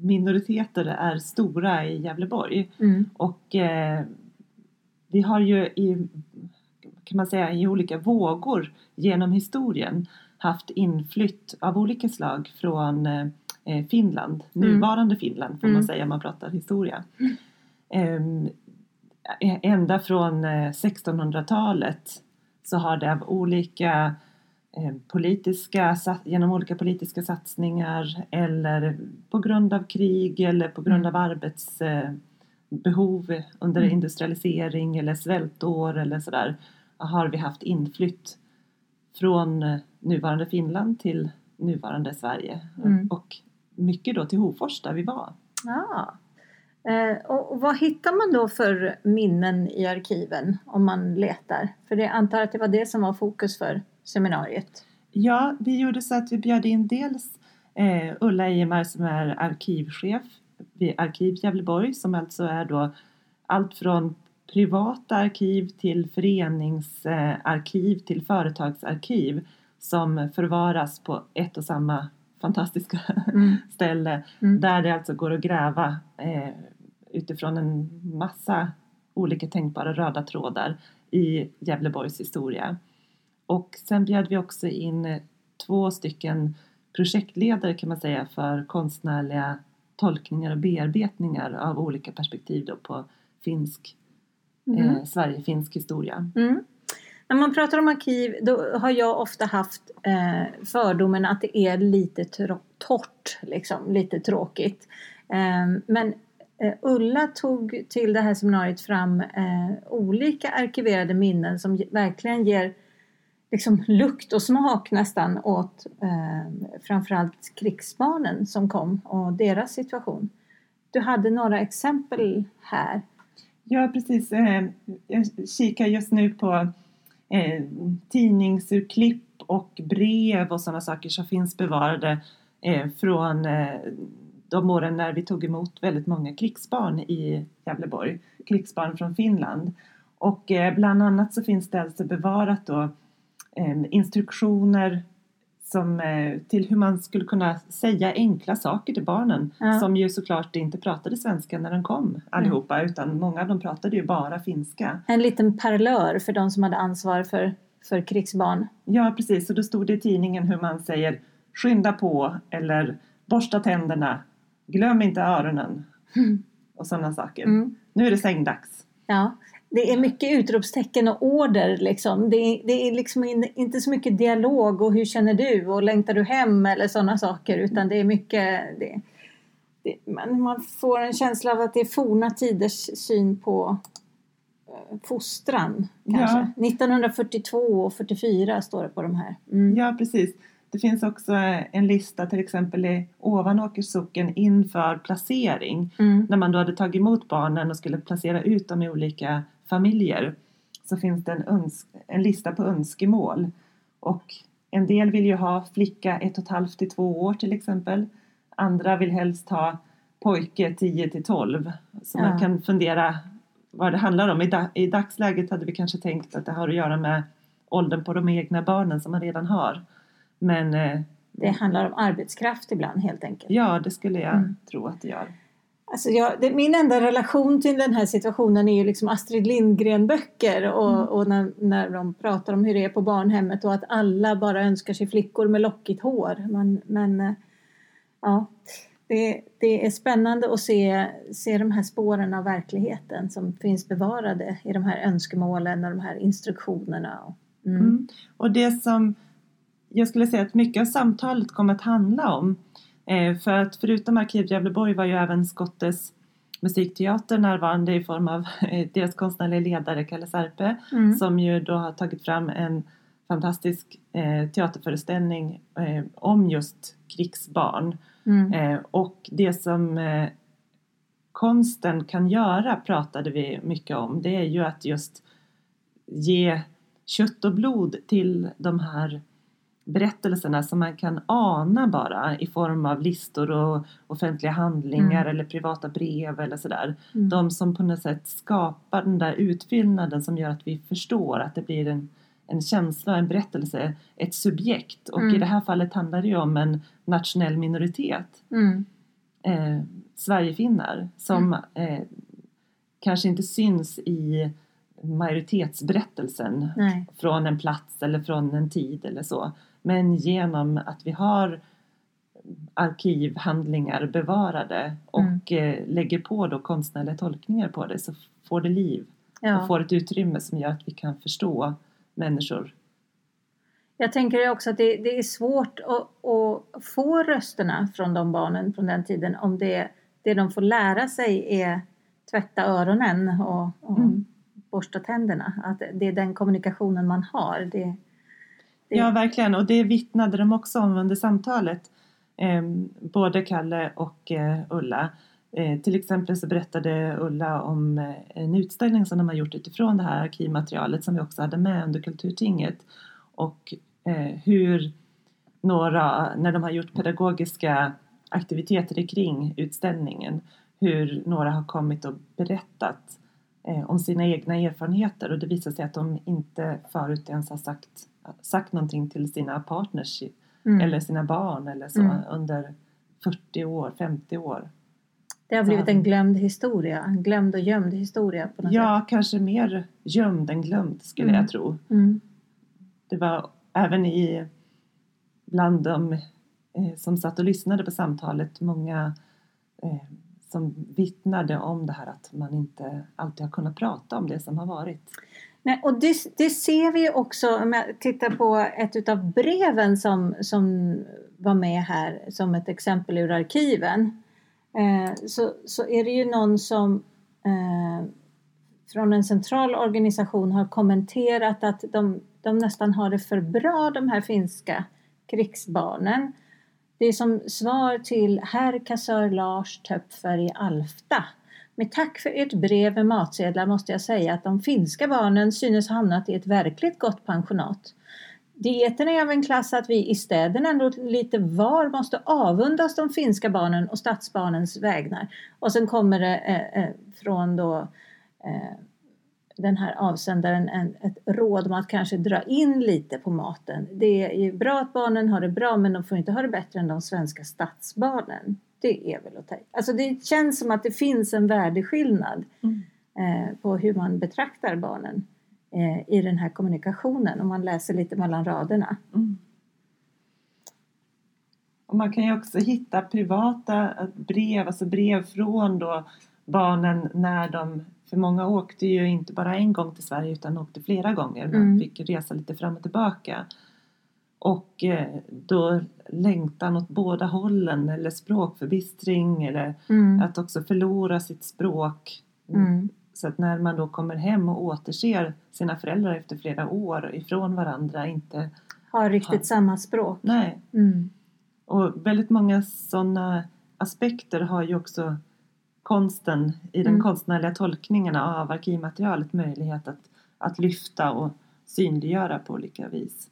minoriteter är stora i Gävleborg. Mm. Och eh, vi har ju i, kan man säga, i olika vågor genom historien haft inflytt av olika slag från eh, Finland, Mm. nuvarande Finland får Mm. man säga om man pratar historia. Ehm, ända från eh, 1600-talet så har det av olika eh, politiska, sa- genom olika politiska satsningar eller på grund av krig eller på grund av arbetsbehov under Mm. industrialisering eller svältår eller sådär har vi haft inflytt från eh, nuvarande Finland till nuvarande Sverige Mm. och mycket då till Hofors där vi var. Ja. Eh, och vad hittar man då för minnen i arkiven om man letar? För det jag antar att det var det som var fokus för seminariet. Ja, vi gjorde så att vi bjöd in dels eh, Ulla Ejemar som är arkivchef vid Arkiv Gävleborg som alltså är då allt från privata arkiv till föreningsarkiv till företagsarkiv som förvaras på ett och samma fantastiska Mm. <laughs> ställe Mm. där det alltså går att gräva eh, utifrån en massa olika tänkbara röda trådar i Gävleborgs historia. Och sen bjöd vi också in eh, två stycken projektledare kan man säga för konstnärliga tolkningar och bearbetningar av olika perspektiv då på finsk, Mm. eh, Sverige-finsk historia. Mm. När man pratar om arkiv då har jag ofta haft eh, fördomen att det är lite torrt, liksom, lite tråkigt. Eh, men Ulla tog till det här seminariet fram eh, olika arkiverade minnen som ge- verkligen ger liksom, lukt och smak nästan åt eh, framförallt krigsbarnen som kom och deras situation. Du hade några exempel här. Ja precis, eh, jag kikar just nu på eh, tidningsurklipp och brev och sådana saker som finns bevarade eh, från eh, de åren när vi tog emot väldigt många krigsbarn i Gävleborg, krigsbarn från Finland. Och eh, bland annat så finns det alltså bevarat då instruktioner som, eh, till hur man skulle kunna säga enkla saker till barnen Ja. som ju såklart inte pratade svenska när de kom allihopa utan många av dem pratade ju bara finska. En liten parlör för de som hade ansvar för, för krigsbarn. Ja precis, och då stod det i tidningen hur man säger skynda på eller borsta tänderna, glöm inte öronen och sådana saker. Mm. Nu är det sängdags. Ja, det är mycket utropstecken och order liksom. Det är, det är liksom in, inte så mycket dialog och hur känner du och längtar du hem eller sådana saker utan det är mycket det, det, man, man får en känsla av att det är forna tiders syn på eh, fostran kanske. 1942 och 44 står det på de här. Mm. Ja precis. Det finns också eh, en lista till exempel i Ovanåkers socken inför placering. Mm. När man då hade tagit emot barnen och skulle placera ut dem i olika familjer så finns det en, en lista på önskemål. Och en del vill ju ha flicka 1 och ett halvt till 2 år till exempel. Andra vill helst ha pojke 10 till 12. Så Ja. man kan fundera vad det handlar om. I, da- I dagsläget hade vi kanske tänkt att det har att göra med åldern på de egna barnen som man redan har. Men eh, Det handlar om arbetskraft ibland helt enkelt. ja, det skulle jag Mm. tro att det gör. Alltså jag, det, min enda relation till den här situationen är ju liksom Astrid Lindgren-böcker och, Mm. och när, när de pratar om hur det är på barnhemmet och att alla bara önskar sig flickor med lockigt hår. Men, men eh, ja, det, det är spännande att se, se de här spåren av verkligheten som finns bevarade i de här önskemålen och de här instruktionerna. Och, mm. Mm. Och det som jag skulle säga att mycket av samtalet kommer att handla om för att förutom Arkiv Gävleborg var ju även Skottes musikteater närvarande i form av <laughs> eh, deras konstnärliga ledare Kalle Serpe Mm. som ju då har tagit fram en fantastisk eh, teaterföreställning eh, om just krigsbarn. Mm. Eh, och det som eh, konsten kan göra pratade vi mycket om. Det är ju att just ge kött och blod till de här berättelserna som man kan ana bara i form av listor och offentliga handlingar Mm. eller privata brev eller sådär. Mm. De som på något sätt skapar den där utfyllnaden som gör att vi förstår att det blir en, en känsla, en berättelse, ett subjekt. Och Mm. i det här fallet handlar det ju om en nationell minoritet, Mm. eh, Sverigefinnar, som eh, kanske inte syns i majoritetsberättelsen Nej. från en plats eller från en tid eller så. Men genom att vi har arkivhandlingar bevarade och eh, lägger på då konstnärliga tolkningar på det så får det liv Ja. och får ett utrymme som gör att vi kan förstå människor. Jag tänker också att det, det är svårt att, att få rösterna från de barnen från den tiden om det, det de får lära sig är tvätta öronen och, och Mm. borsta tänderna. Att det är den kommunikationen man har. Det... Ja, verkligen. Och det vittnade de också om under samtalet. Eh, både Kalle och eh, Ulla. Eh, till exempel så berättade Ulla om eh, en utställning som de har gjort utifrån det här arkivmaterialet som vi också hade med under Kulturtinget. Och eh, hur några, när de har gjort pedagogiska aktiviteter kring utställningen, hur några har kommit och berättat eh, om sina egna erfarenheter och det visar sig att de inte förut ens har sagt, sagt någonting till sina partners mm. eller sina barn eller så mm. under 40 år, 50 år. Det har blivit en glömd historia, en glömd och gömd historia på något Ja, sätt. kanske mer gömd än glömd skulle mm. jag tro. Mm. Det var även i bland de eh, som satt och lyssnade på samtalet många eh, som vittnade om det här att man inte alltid har kunnat prata om det som har varit. Nej, och det, det ser vi också om jag tittar på ett utav breven som, som var med här som ett exempel ur arkiven. Eh, så, så är det ju någon som eh, från en central organisation har kommenterat att de, de nästan har det för bra de här finska krigsbarnen. Det är som svar till herr kassör Lars Töpfer i Alfta. Med tack för ert brev med matsedlar måste jag säga att de finska barnen synes ha hamnat i ett verkligt gott pensionat. Dieten är av en klass att vi i städerna ändå lite var måste avundas de finska barnen och stadsbarnens vägnar. Och sen kommer det eh, eh från då eh, den här avsändaren en, ett råd om att kanske dra in lite på maten. Det är bra att barnen har det bra men de får inte ha det bättre än de svenska stadsbarnen. Det är väl att ta Alltså det känns som att det finns en värdeskillnad mm. eh, på hur man betraktar barnen eh, i den här kommunikationen om man läser lite mellan raderna. Mm. Och man kan ju också hitta privata brev, alltså brev från då barnen när de för många åkte ju inte bara en gång till Sverige utan åkte flera gånger. Man mm. fick resa lite fram och tillbaka. Och eh, då längtan åt båda hållen eller språkförbistring eller mm. att också förlora sitt språk. Mm. Så att när man då kommer hem och återser sina föräldrar efter flera år ifrån varandra inte har riktigt har... samma språk. Nej. Mm. Och väldigt många sådana aspekter har ju också konsten i den mm. konstnärliga tolkningen av arkivmaterialet möjlighet att, att lyfta och synliggöra på olika vis.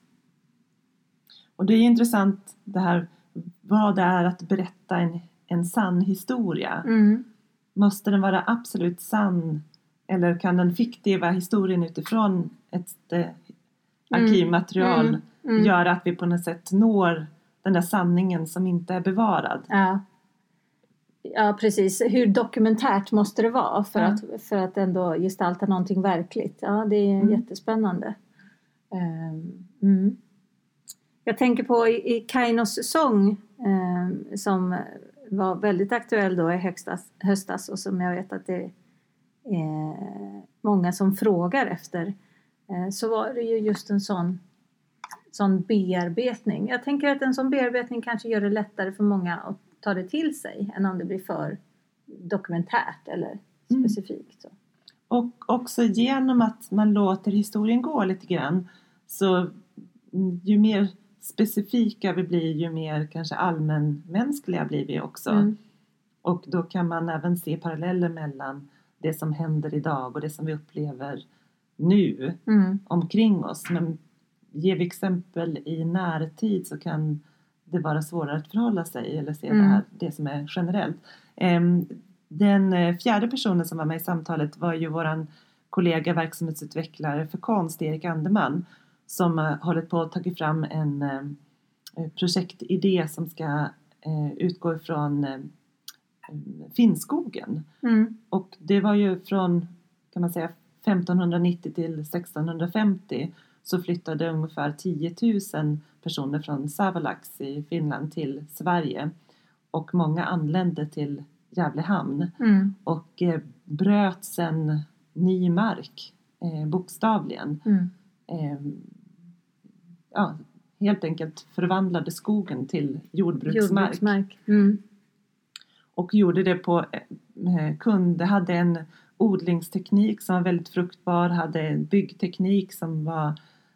Och det är intressant det här vad det är att berätta en, en sann historia. Mm. Måste den vara absolut sann eller kan den fiktiva historien utifrån ett eh, arkivmaterial mm. Mm. göra att vi på något sätt når den där sanningen som inte är bevarad? Ja. Ja precis, hur dokumentärt måste det vara för, ja. att, för att ändå gestalta någonting verkligt? Ja, det är mm. jättespännande. Um, mm. Jag tänker på i, i Kainos sång um, som var väldigt aktuell då i höstas, höstas och som jag vet att det är många som frågar efter. Uh, så var det ju just en sån sån bearbetning. Jag tänker att en sån bearbetning kanske gör det lättare för många att ta det till sig än om det blir för dokumentärt eller mm. specifikt. Så. Och också genom att man låter historien gå lite grann så ju mer specifika vi blir ju mer kanske allmänmänskliga blir vi också. Mm. Och då kan man även se paralleller mellan det som händer idag och det som vi upplever nu mm. omkring oss. Men ger vi exempel i närtid så kan det vara svårare att förhålla sig eller se mm. det, här, det som är generellt. Ehm, den eh, fjärde personen som var med i samtalet var ju våran kollega verksamhetsutvecklare för konst, Erik Anderman, som har hållit på att ta fram en eh, projektidé som ska eh, utgå ifrån Finnskogen. Mm. Och det var ju från kan man säga 1590 till 1650 så flyttade ungefär 10 000 personer från Savolax i Finland till Sverige och många anlände till Gävle hamn mm. och eh, bröt sen ny mark eh, bokstavligen. Mm. Eh, ja, helt enkelt förvandlade skogen till jordbruksmark. jordbruksmark. Mm. Och gjorde det på eh, kund, hade en odlingsteknik som var väldigt fruktbar, hade en byggteknik som var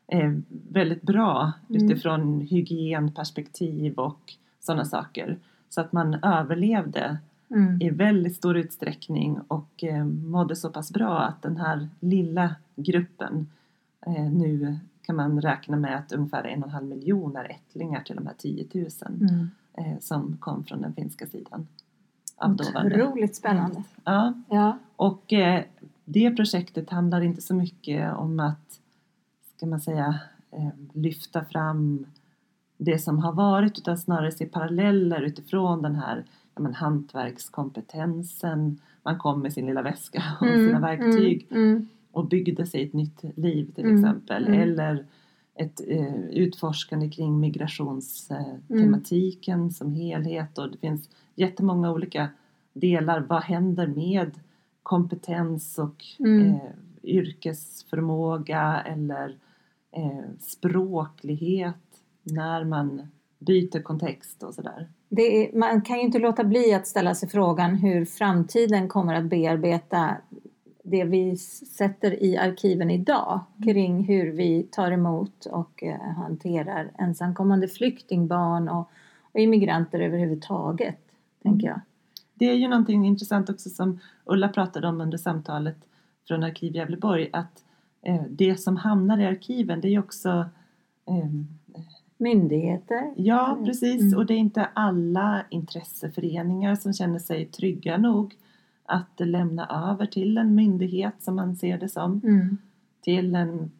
eh, väldigt bra Mm. utifrån hygienperspektiv och sådana saker. Så att man överlevde Mm. i väldigt stor utsträckning och eh, mådde så pass bra att den här lilla gruppen eh, nu kan man räkna med att ungefär en och en halv miljon är ättlingar till de här 10 000 Mm. eh, som kom från den finska sidan. Av. Otroligt spännande. Ja, Ja. och eh, det projektet handlar inte så mycket om att, ska man säga, eh, lyfta fram det som har varit utan snarare se paralleller utifrån den här ja, men, hantverkskompetensen. Man kom med sin lilla väska och sina verktyg Mm. Och byggde sig ett nytt liv till Mm, exempel. mm. Eller ett eh, utforskande kring migrationstematiken Mm. som helhet och det finns jättemånga olika delar. Vad händer med kompetens och Mm. eh, yrkesförmåga eller eh, språklighet när man byter kontext och sådär. Man kan ju inte låta bli att ställa sig frågan hur framtiden kommer att bearbeta det vi sätter i arkiven idag kring hur vi tar emot och eh, hanterar ensamkommande flyktingbarn och, och immigranter överhuvudtaget, tänker jag. Det är ju någonting intressant också som Ulla pratade om under samtalet från Arkiv Gävleborg att eh, det som hamnar i arkiven det är ju också ehm, Myndigheter. Ja, Mm. precis. Mm. Och det är inte alla intresseföreningar som känner sig trygga nog att lämna över till en myndighet som man ser det som, Mm. till en,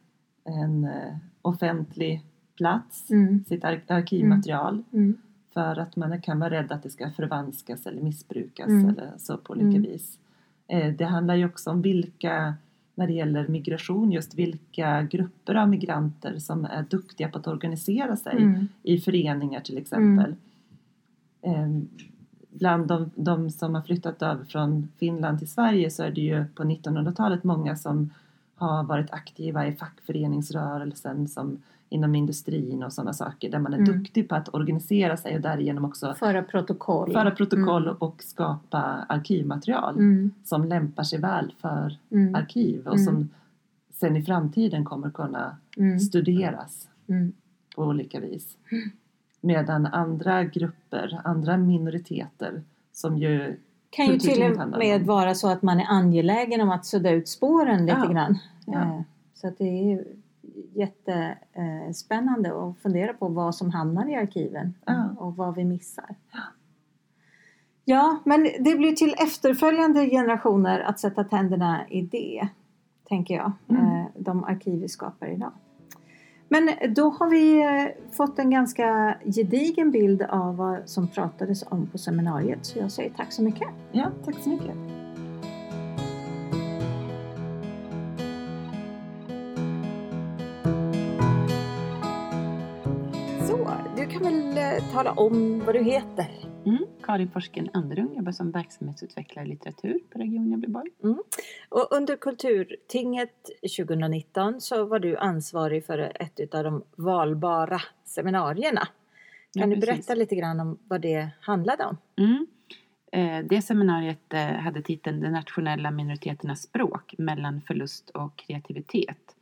en eh, offentlig plats, Mm. sitt ar- arkivmaterial. Mm. För att man kan vara rädd att det ska förvanskas eller missbrukas Mm. eller så på olika Mm. vis. Eh, Det handlar ju också om vilka, när det gäller migration, just vilka grupper av migranter som är duktiga på att organisera sig Mm. i föreningar till exempel. Bland de, de som har flyttat över från Finland till Sverige så är det ju på 1900-talet många som har varit aktiva i fackföreningsrörelsen som inom industrin och sådana saker där man är Mm. duktig på att organisera sig och därigenom också Föra protokoll. föra protokoll Mm. och skapa arkivmaterial Mm. som lämpar sig väl för Mm. arkiv och Mm. som sen i framtiden kommer kunna Mm. studeras på olika vis. <sniffs> <sniffs> Medan andra grupper, andra minoriteter som ju kan ju till och med vara så att man är angelägen om att sudda ut spåren lite Ja. grann. Ja. Eh, Så att det är ju jättespännande att fundera på vad som hamnar i arkiven Ja. och vad vi missar. Ja, men det blir till efterföljande generationer att sätta tänderna i det, tänker jag. Mm. eh, De arkiv vi skapar idag. Men då har vi eh, fått en ganska gedigen bild av vad som pratades om på seminariet. Så jag säger tack så mycket. Ja, tack så mycket. Så, du kan väl eh, tala om vad du heter? Mm. Karin Forsken Anderung jobbar som verksamhetsutvecklare i litteratur på Region Gävleborg. Och under Kulturtinget 2019 så var du ansvarig för ett av de valbara seminarierna. Kan Ja, du berätta lite grann om vad det handlade om? Mm. Eh, Det seminariet eh, hade titeln De nationella minoriteternas språk mellan förlust och kreativitet.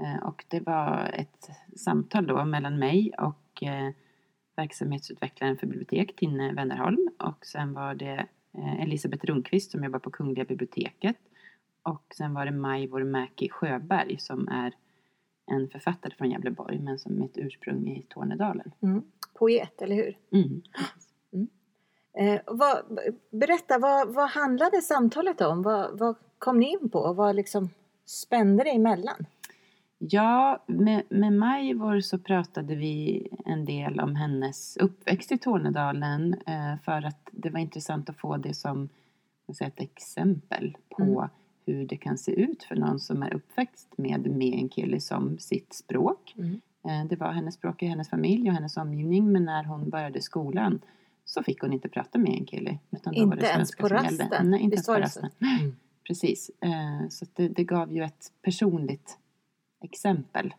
Eh, Och det var ett samtal då mellan mig och verksamhetsutvecklaren för bibliotek, Tinne Wennerholm. Och sen var det eh, Elisabeth Rundqvist som jobbar på Kungliga biblioteket. Och sen var det Majvor Mäki Sjöberg som är en författare från Gävleborg men som med ett ursprung i Tornedalen. Poet, eller hur? Mm. Eh, vad, berätta, vad, vad handlade samtalet om? Vad, vad kom ni in på? Vad liksom spände det emellan? Ja, med, med Majvor så pratade vi en del om hennes uppväxt i Tornedalen eh, för att det var intressant att få det som säger, ett exempel på Mm. hur det kan se ut för någon som är uppväxt med meänkieli som sitt språk. Mm. Eh, det var hennes språk i hennes familj och hennes omgivning men när hon började skolan så fick hon inte prata meänkieli. Inte det ens svenska på rasten? Nej, inte ens på rasten. Mm. Precis. Eh, så det, det gav ju ett personligt exempel.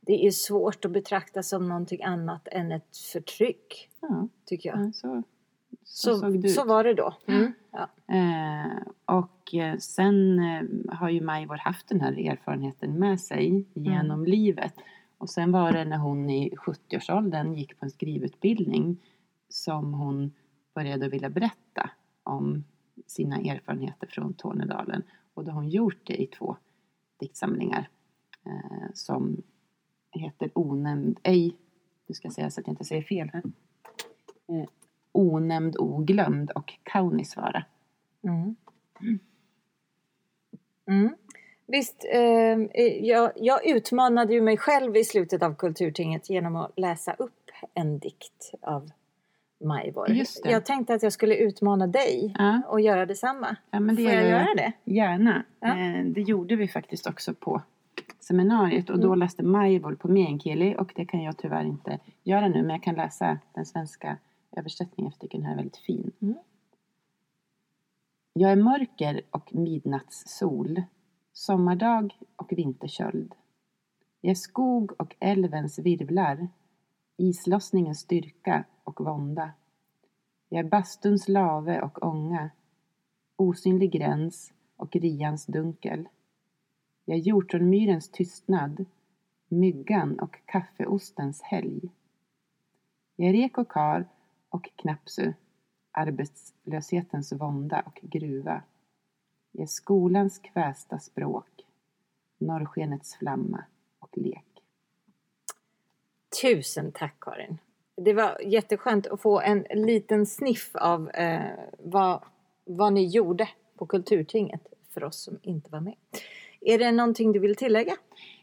Det är svårt att betrakta som någonting annat än ett förtryck, Ja, tycker jag. ja, så Så, Så, så var det då. Mm. Ja. Eh, och eh, sen eh, har ju Majvor haft den här erfarenheten med sig genom livet. Och sen var det när hon i 70-årsåldern gick på en skrivutbildning som hon började vilja berätta om sina erfarenheter från Tornedalen. Och då har hon gjort det i två diktsamlingar eh, som heter Onämnd, ej, du ska säga så att jag inte säger fel här. Eh, Onämnd, oglömd och Kaunisvaara. Mm. Mm. Visst, eh, jag, jag utmanade ju mig själv i slutet av Kulturtinget genom att läsa upp en dikt av Majvor. Just det. Jag tänkte att jag skulle utmana dig Ja, och göra detsamma. ja men det Får jag göra det? Gärna. Ja. Eh, det gjorde vi faktiskt också på seminariet och då Mm. läste Majvor på meänkieli och det kan jag tyvärr inte göra nu men jag kan läsa den svenska översättningen för jag tycker den här är väldigt fin. Mm. Jag är mörker och midnattssol, sommardag och vinterköld. Jag är skog och älvens virvlar, islossningens styrka och vånda. Jag är bastuns lave och ånga, osynlig gräns och rians dunkel. Jag hjortronmyrens tystnad, myggan och kaffeostens helg. Jag rek och kar och knapsu, arbetslöshetens vånda och gruva. Jag skolans kvästa språk, norrskenets flamma och lek. Tusen tack Karin. Det var jätteskönt att få en liten sniff av eh, vad, vad ni gjorde på Kulturtinget för oss som inte var med. Är det någonting du vill tillägga?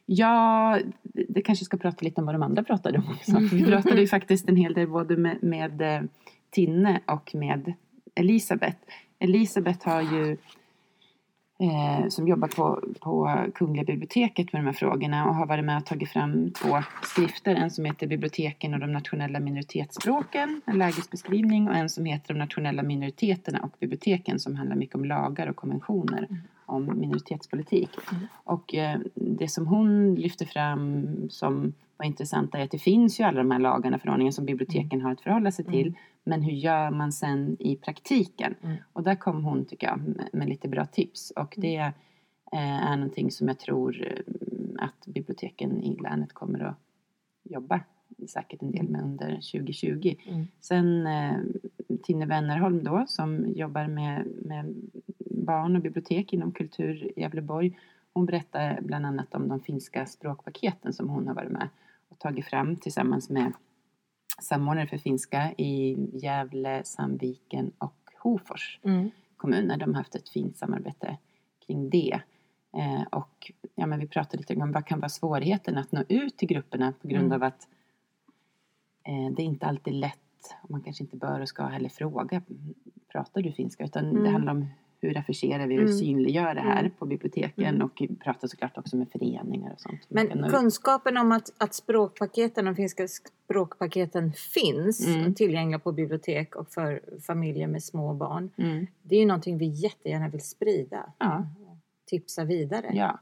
Ja, det kanske ska prata lite om vad de andra pratade om också. Vi pratade ju faktiskt en hel del både med, med eh, Tinne och med Elisabeth. Elisabeth har ju eh, som jobbar på, på Kungliga biblioteket med de här frågorna och har varit med och tagit fram två skrifter. En som heter Biblioteken och de nationella minoritetsspråken, en lägesbeskrivning och en som heter De nationella minoriteterna och biblioteken som handlar mycket om lagar och konventioner om minoritetspolitik. Och eh, det som hon lyfter fram som var intressant är att det finns ju alla de här lagarna och förordningar som biblioteken har att förhålla sig till. Men hur gör man sen i praktiken? Mm. Och där kom hon, tycker jag, med, med lite bra tips. Och det eh, är någonting som jag tror eh, att biblioteken i länet kommer att jobba säkert en del med under 2020. Mm. Sen eh, Tinne Wennerholm då som jobbar med, med barn och bibliotek inom Kultur i Gävleborg. Hon berättar bland annat om de finska språkpaketen som hon har varit med och tagit fram tillsammans med samordnare för finska i Gävle, Sandviken och Hofors Mm. kommuner. De har haft ett fint samarbete kring det. Eh, och ja, men vi pratade lite om vad kan vara svårigheten att nå ut till grupperna på grund Mm. av att eh, det är inte alltid lätt och man kanske inte bör och ska heller fråga pratar du finska utan det Mm. handlar om hur affischerar vi och Mm. synliggör det här Mm. på biblioteken Mm. och pratar såklart också med föreningar och sånt. Men kunskapen om att, att språkpaketen, de finska språkpaketen finns Mm. tillgängliga på bibliotek och för familjer med små barn. Mm. Det är ju någonting vi jättegärna vill sprida. Ja. Tipsa vidare. Ja,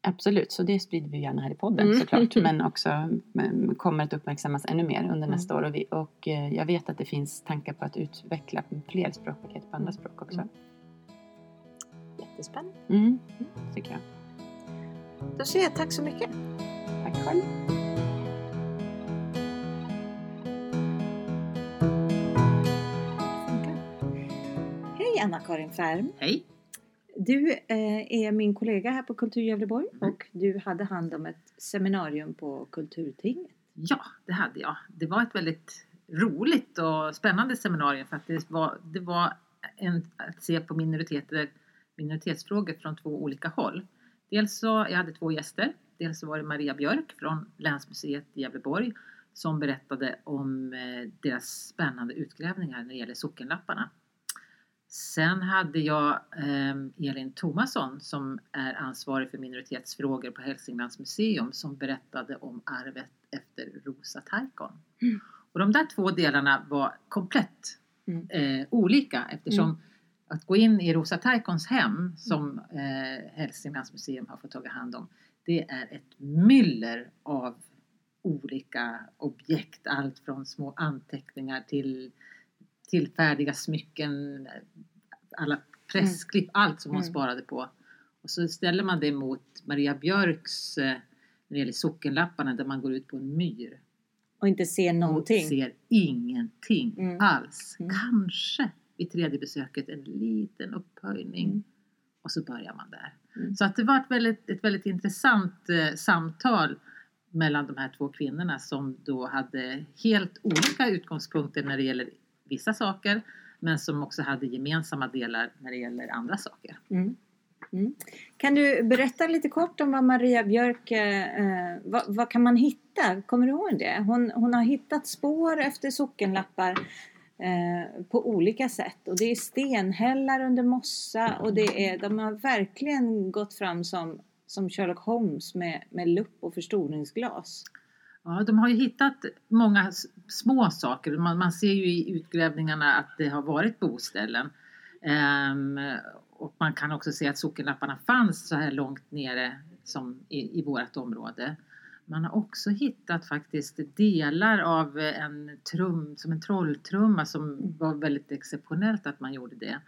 absolut. Så det sprider vi gärna här i podden Mm. såklart. <laughs> Men också mm, kommer att uppmärksammas ännu mer under Mm. nästa år. Och, vi, och eh, jag vet att det finns tankar på att utveckla fler språkpaket på andra språk också. Mm. Jättespännande. Mm, tycker jag. Då säger jag tack så mycket. Tack själv. Hej Anna-Karin Färm. Hej! Du eh, är min kollega här på Kultur Gävleborg och du hade hand om ett seminarium på Kulturtinget. Ja, det hade jag. Det var ett väldigt roligt och spännande seminarium för att det var, det var en, att se på minoriteter, minoritetsfrågor från två olika håll. Dels så, jag hade två gäster. Dels så var det Maria Björk från Länsmuseet i Gävleborg som berättade om eh, deras spännande utgrävningar när det gäller sockenlapparna. Sen hade jag eh, Elin Tomasson som är ansvarig för minoritetsfrågor på Hälsinglands museum som berättade om arvet efter Rosa Taikon. Mm. Och de där två delarna var komplett Mm. eh, olika eftersom Mm. Att gå in i Rosa Taikons hem som eh, Hälsinglands museum har fått ta hand om det är ett myller av olika objekt. Allt från små anteckningar till till färdiga smycken, alla pressklipp, allt som hon Mm. sparade på. Och så ställer man det mot Maria Björks eh, när det gäller sockenlapparna där man går ut på en myr Och inte se någonting. och ser ingenting Mm. alls. Mm. Kanske vid tredje besöket en liten upphöjning Mm. och så börjar man där. Mm. Så att det var ett väldigt, ett väldigt intressant eh, samtal mellan de här två kvinnorna som då hade helt olika utgångspunkter när det gäller vissa saker men som också hade gemensamma delar när det gäller andra saker. Mm. Mm. Kan du berätta lite kort om vad Maria Björk, eh, vad, vad kan man hitta? Kommer du ihåg det? Hon, hon har hittat spår efter sockenlappar eh, på olika sätt och det är stenhällar under mossa och det är, de har verkligen gått fram som, som Sherlock Holmes med, med lupp och förstoringsglas. Ja, de har ju hittat många små saker. Man, man ser ju i utgrävningarna att det har varit boställen. Ehm, och man kan också se att sockenlapparna fanns så här långt nere som i, i vårt område. Man har också hittat faktiskt delar av en trum, som en trolltrumma som var väldigt exceptionellt att man gjorde det.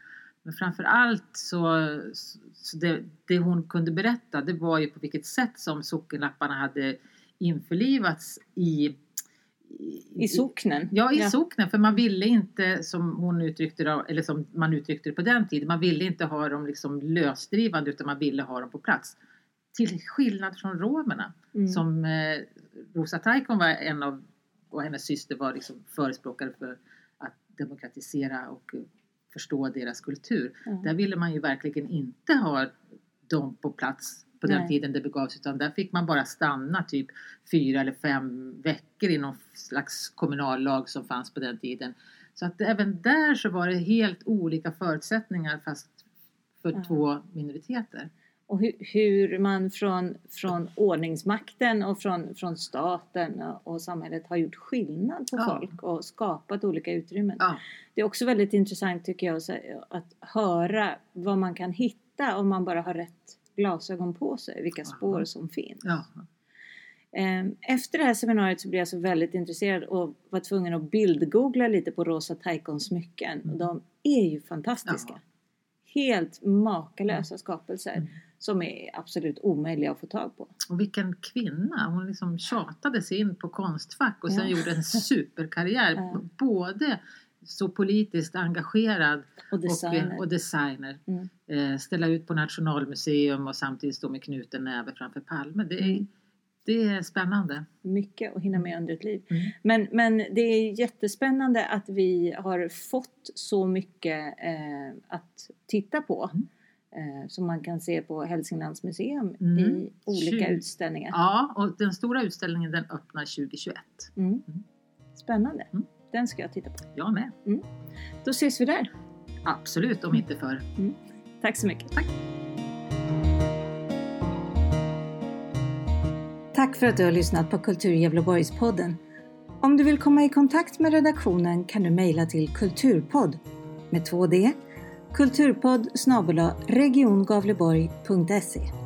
Men framför allt så, så det, det hon kunde berätta det var ju på vilket sätt som sockenlapparna hade införlivats i I socknen? Ja, i socknen. För man ville inte, som hon uttryckte det, eller som man uttryckte det på den tiden, man ville inte ha dem liksom lösdrivande utan man ville ha dem på plats. Till skillnad från romerna Mm. som eh, Rosa Taikon var en av, och hennes syster var liksom förespråkare för att demokratisera och förstå deras kultur. Ja. Där ville man ju verkligen inte ha dem på plats på den Nej. tiden det begavs utan där fick man bara stanna typ fyra eller fem veckor i någon slags kommunallag som fanns på den tiden. Så att även där så var det helt olika förutsättningar fast för Ja. två minoriteter. Och hur, hur man från, från ordningsmakten och från, från staten och, samhället har gjort skillnad på Ja. folk och skapat olika utrymmen. Ja. Det är också väldigt intressant tycker jag att höra vad man kan hitta om man bara har rätt glasögon på sig, vilka spår som finns. Ja. Ehm, Efter det här seminariet så blev jag så väldigt intresserad och var tvungen att bildgoogla lite på Rosa Taikons smycken. Och de är ju fantastiska. Helt makalösa skapelser Mm. Som är absolut omöjliga att få tag på. Och vilken kvinna! Hon liksom tjatade sig in på Konstfack och sen Ja. gjorde en <laughs> superkarriär. Ja. Både så politiskt engagerad Och designer. och, och designer. Mm. Eh, ställa ut på Nationalmuseum och samtidigt stå med knuten näve framför Palme. Det är, Mm. det är spännande. Mycket att hinna med under ett liv. Mm. Men, men det är jättespännande att vi har fått så mycket eh, att titta på. Mm. Eh, som man kan se på Hälsinglands museum Mm. i olika Tjugo- utställningar. Ja, och den stora utställningen den öppnar 2021. Mm. Spännande. Mm. Den ska jag titta på. Jag med. Då ses vi där. Absolut, om inte förr. Tack så mycket. Tack. Tack för att du har lyssnat på Kultur Gävleborgspodden. Om du vill komma i kontakt med redaktionen kan du mejla till kulturpodd med 2D kulturpodd snabel regiongavleborg.se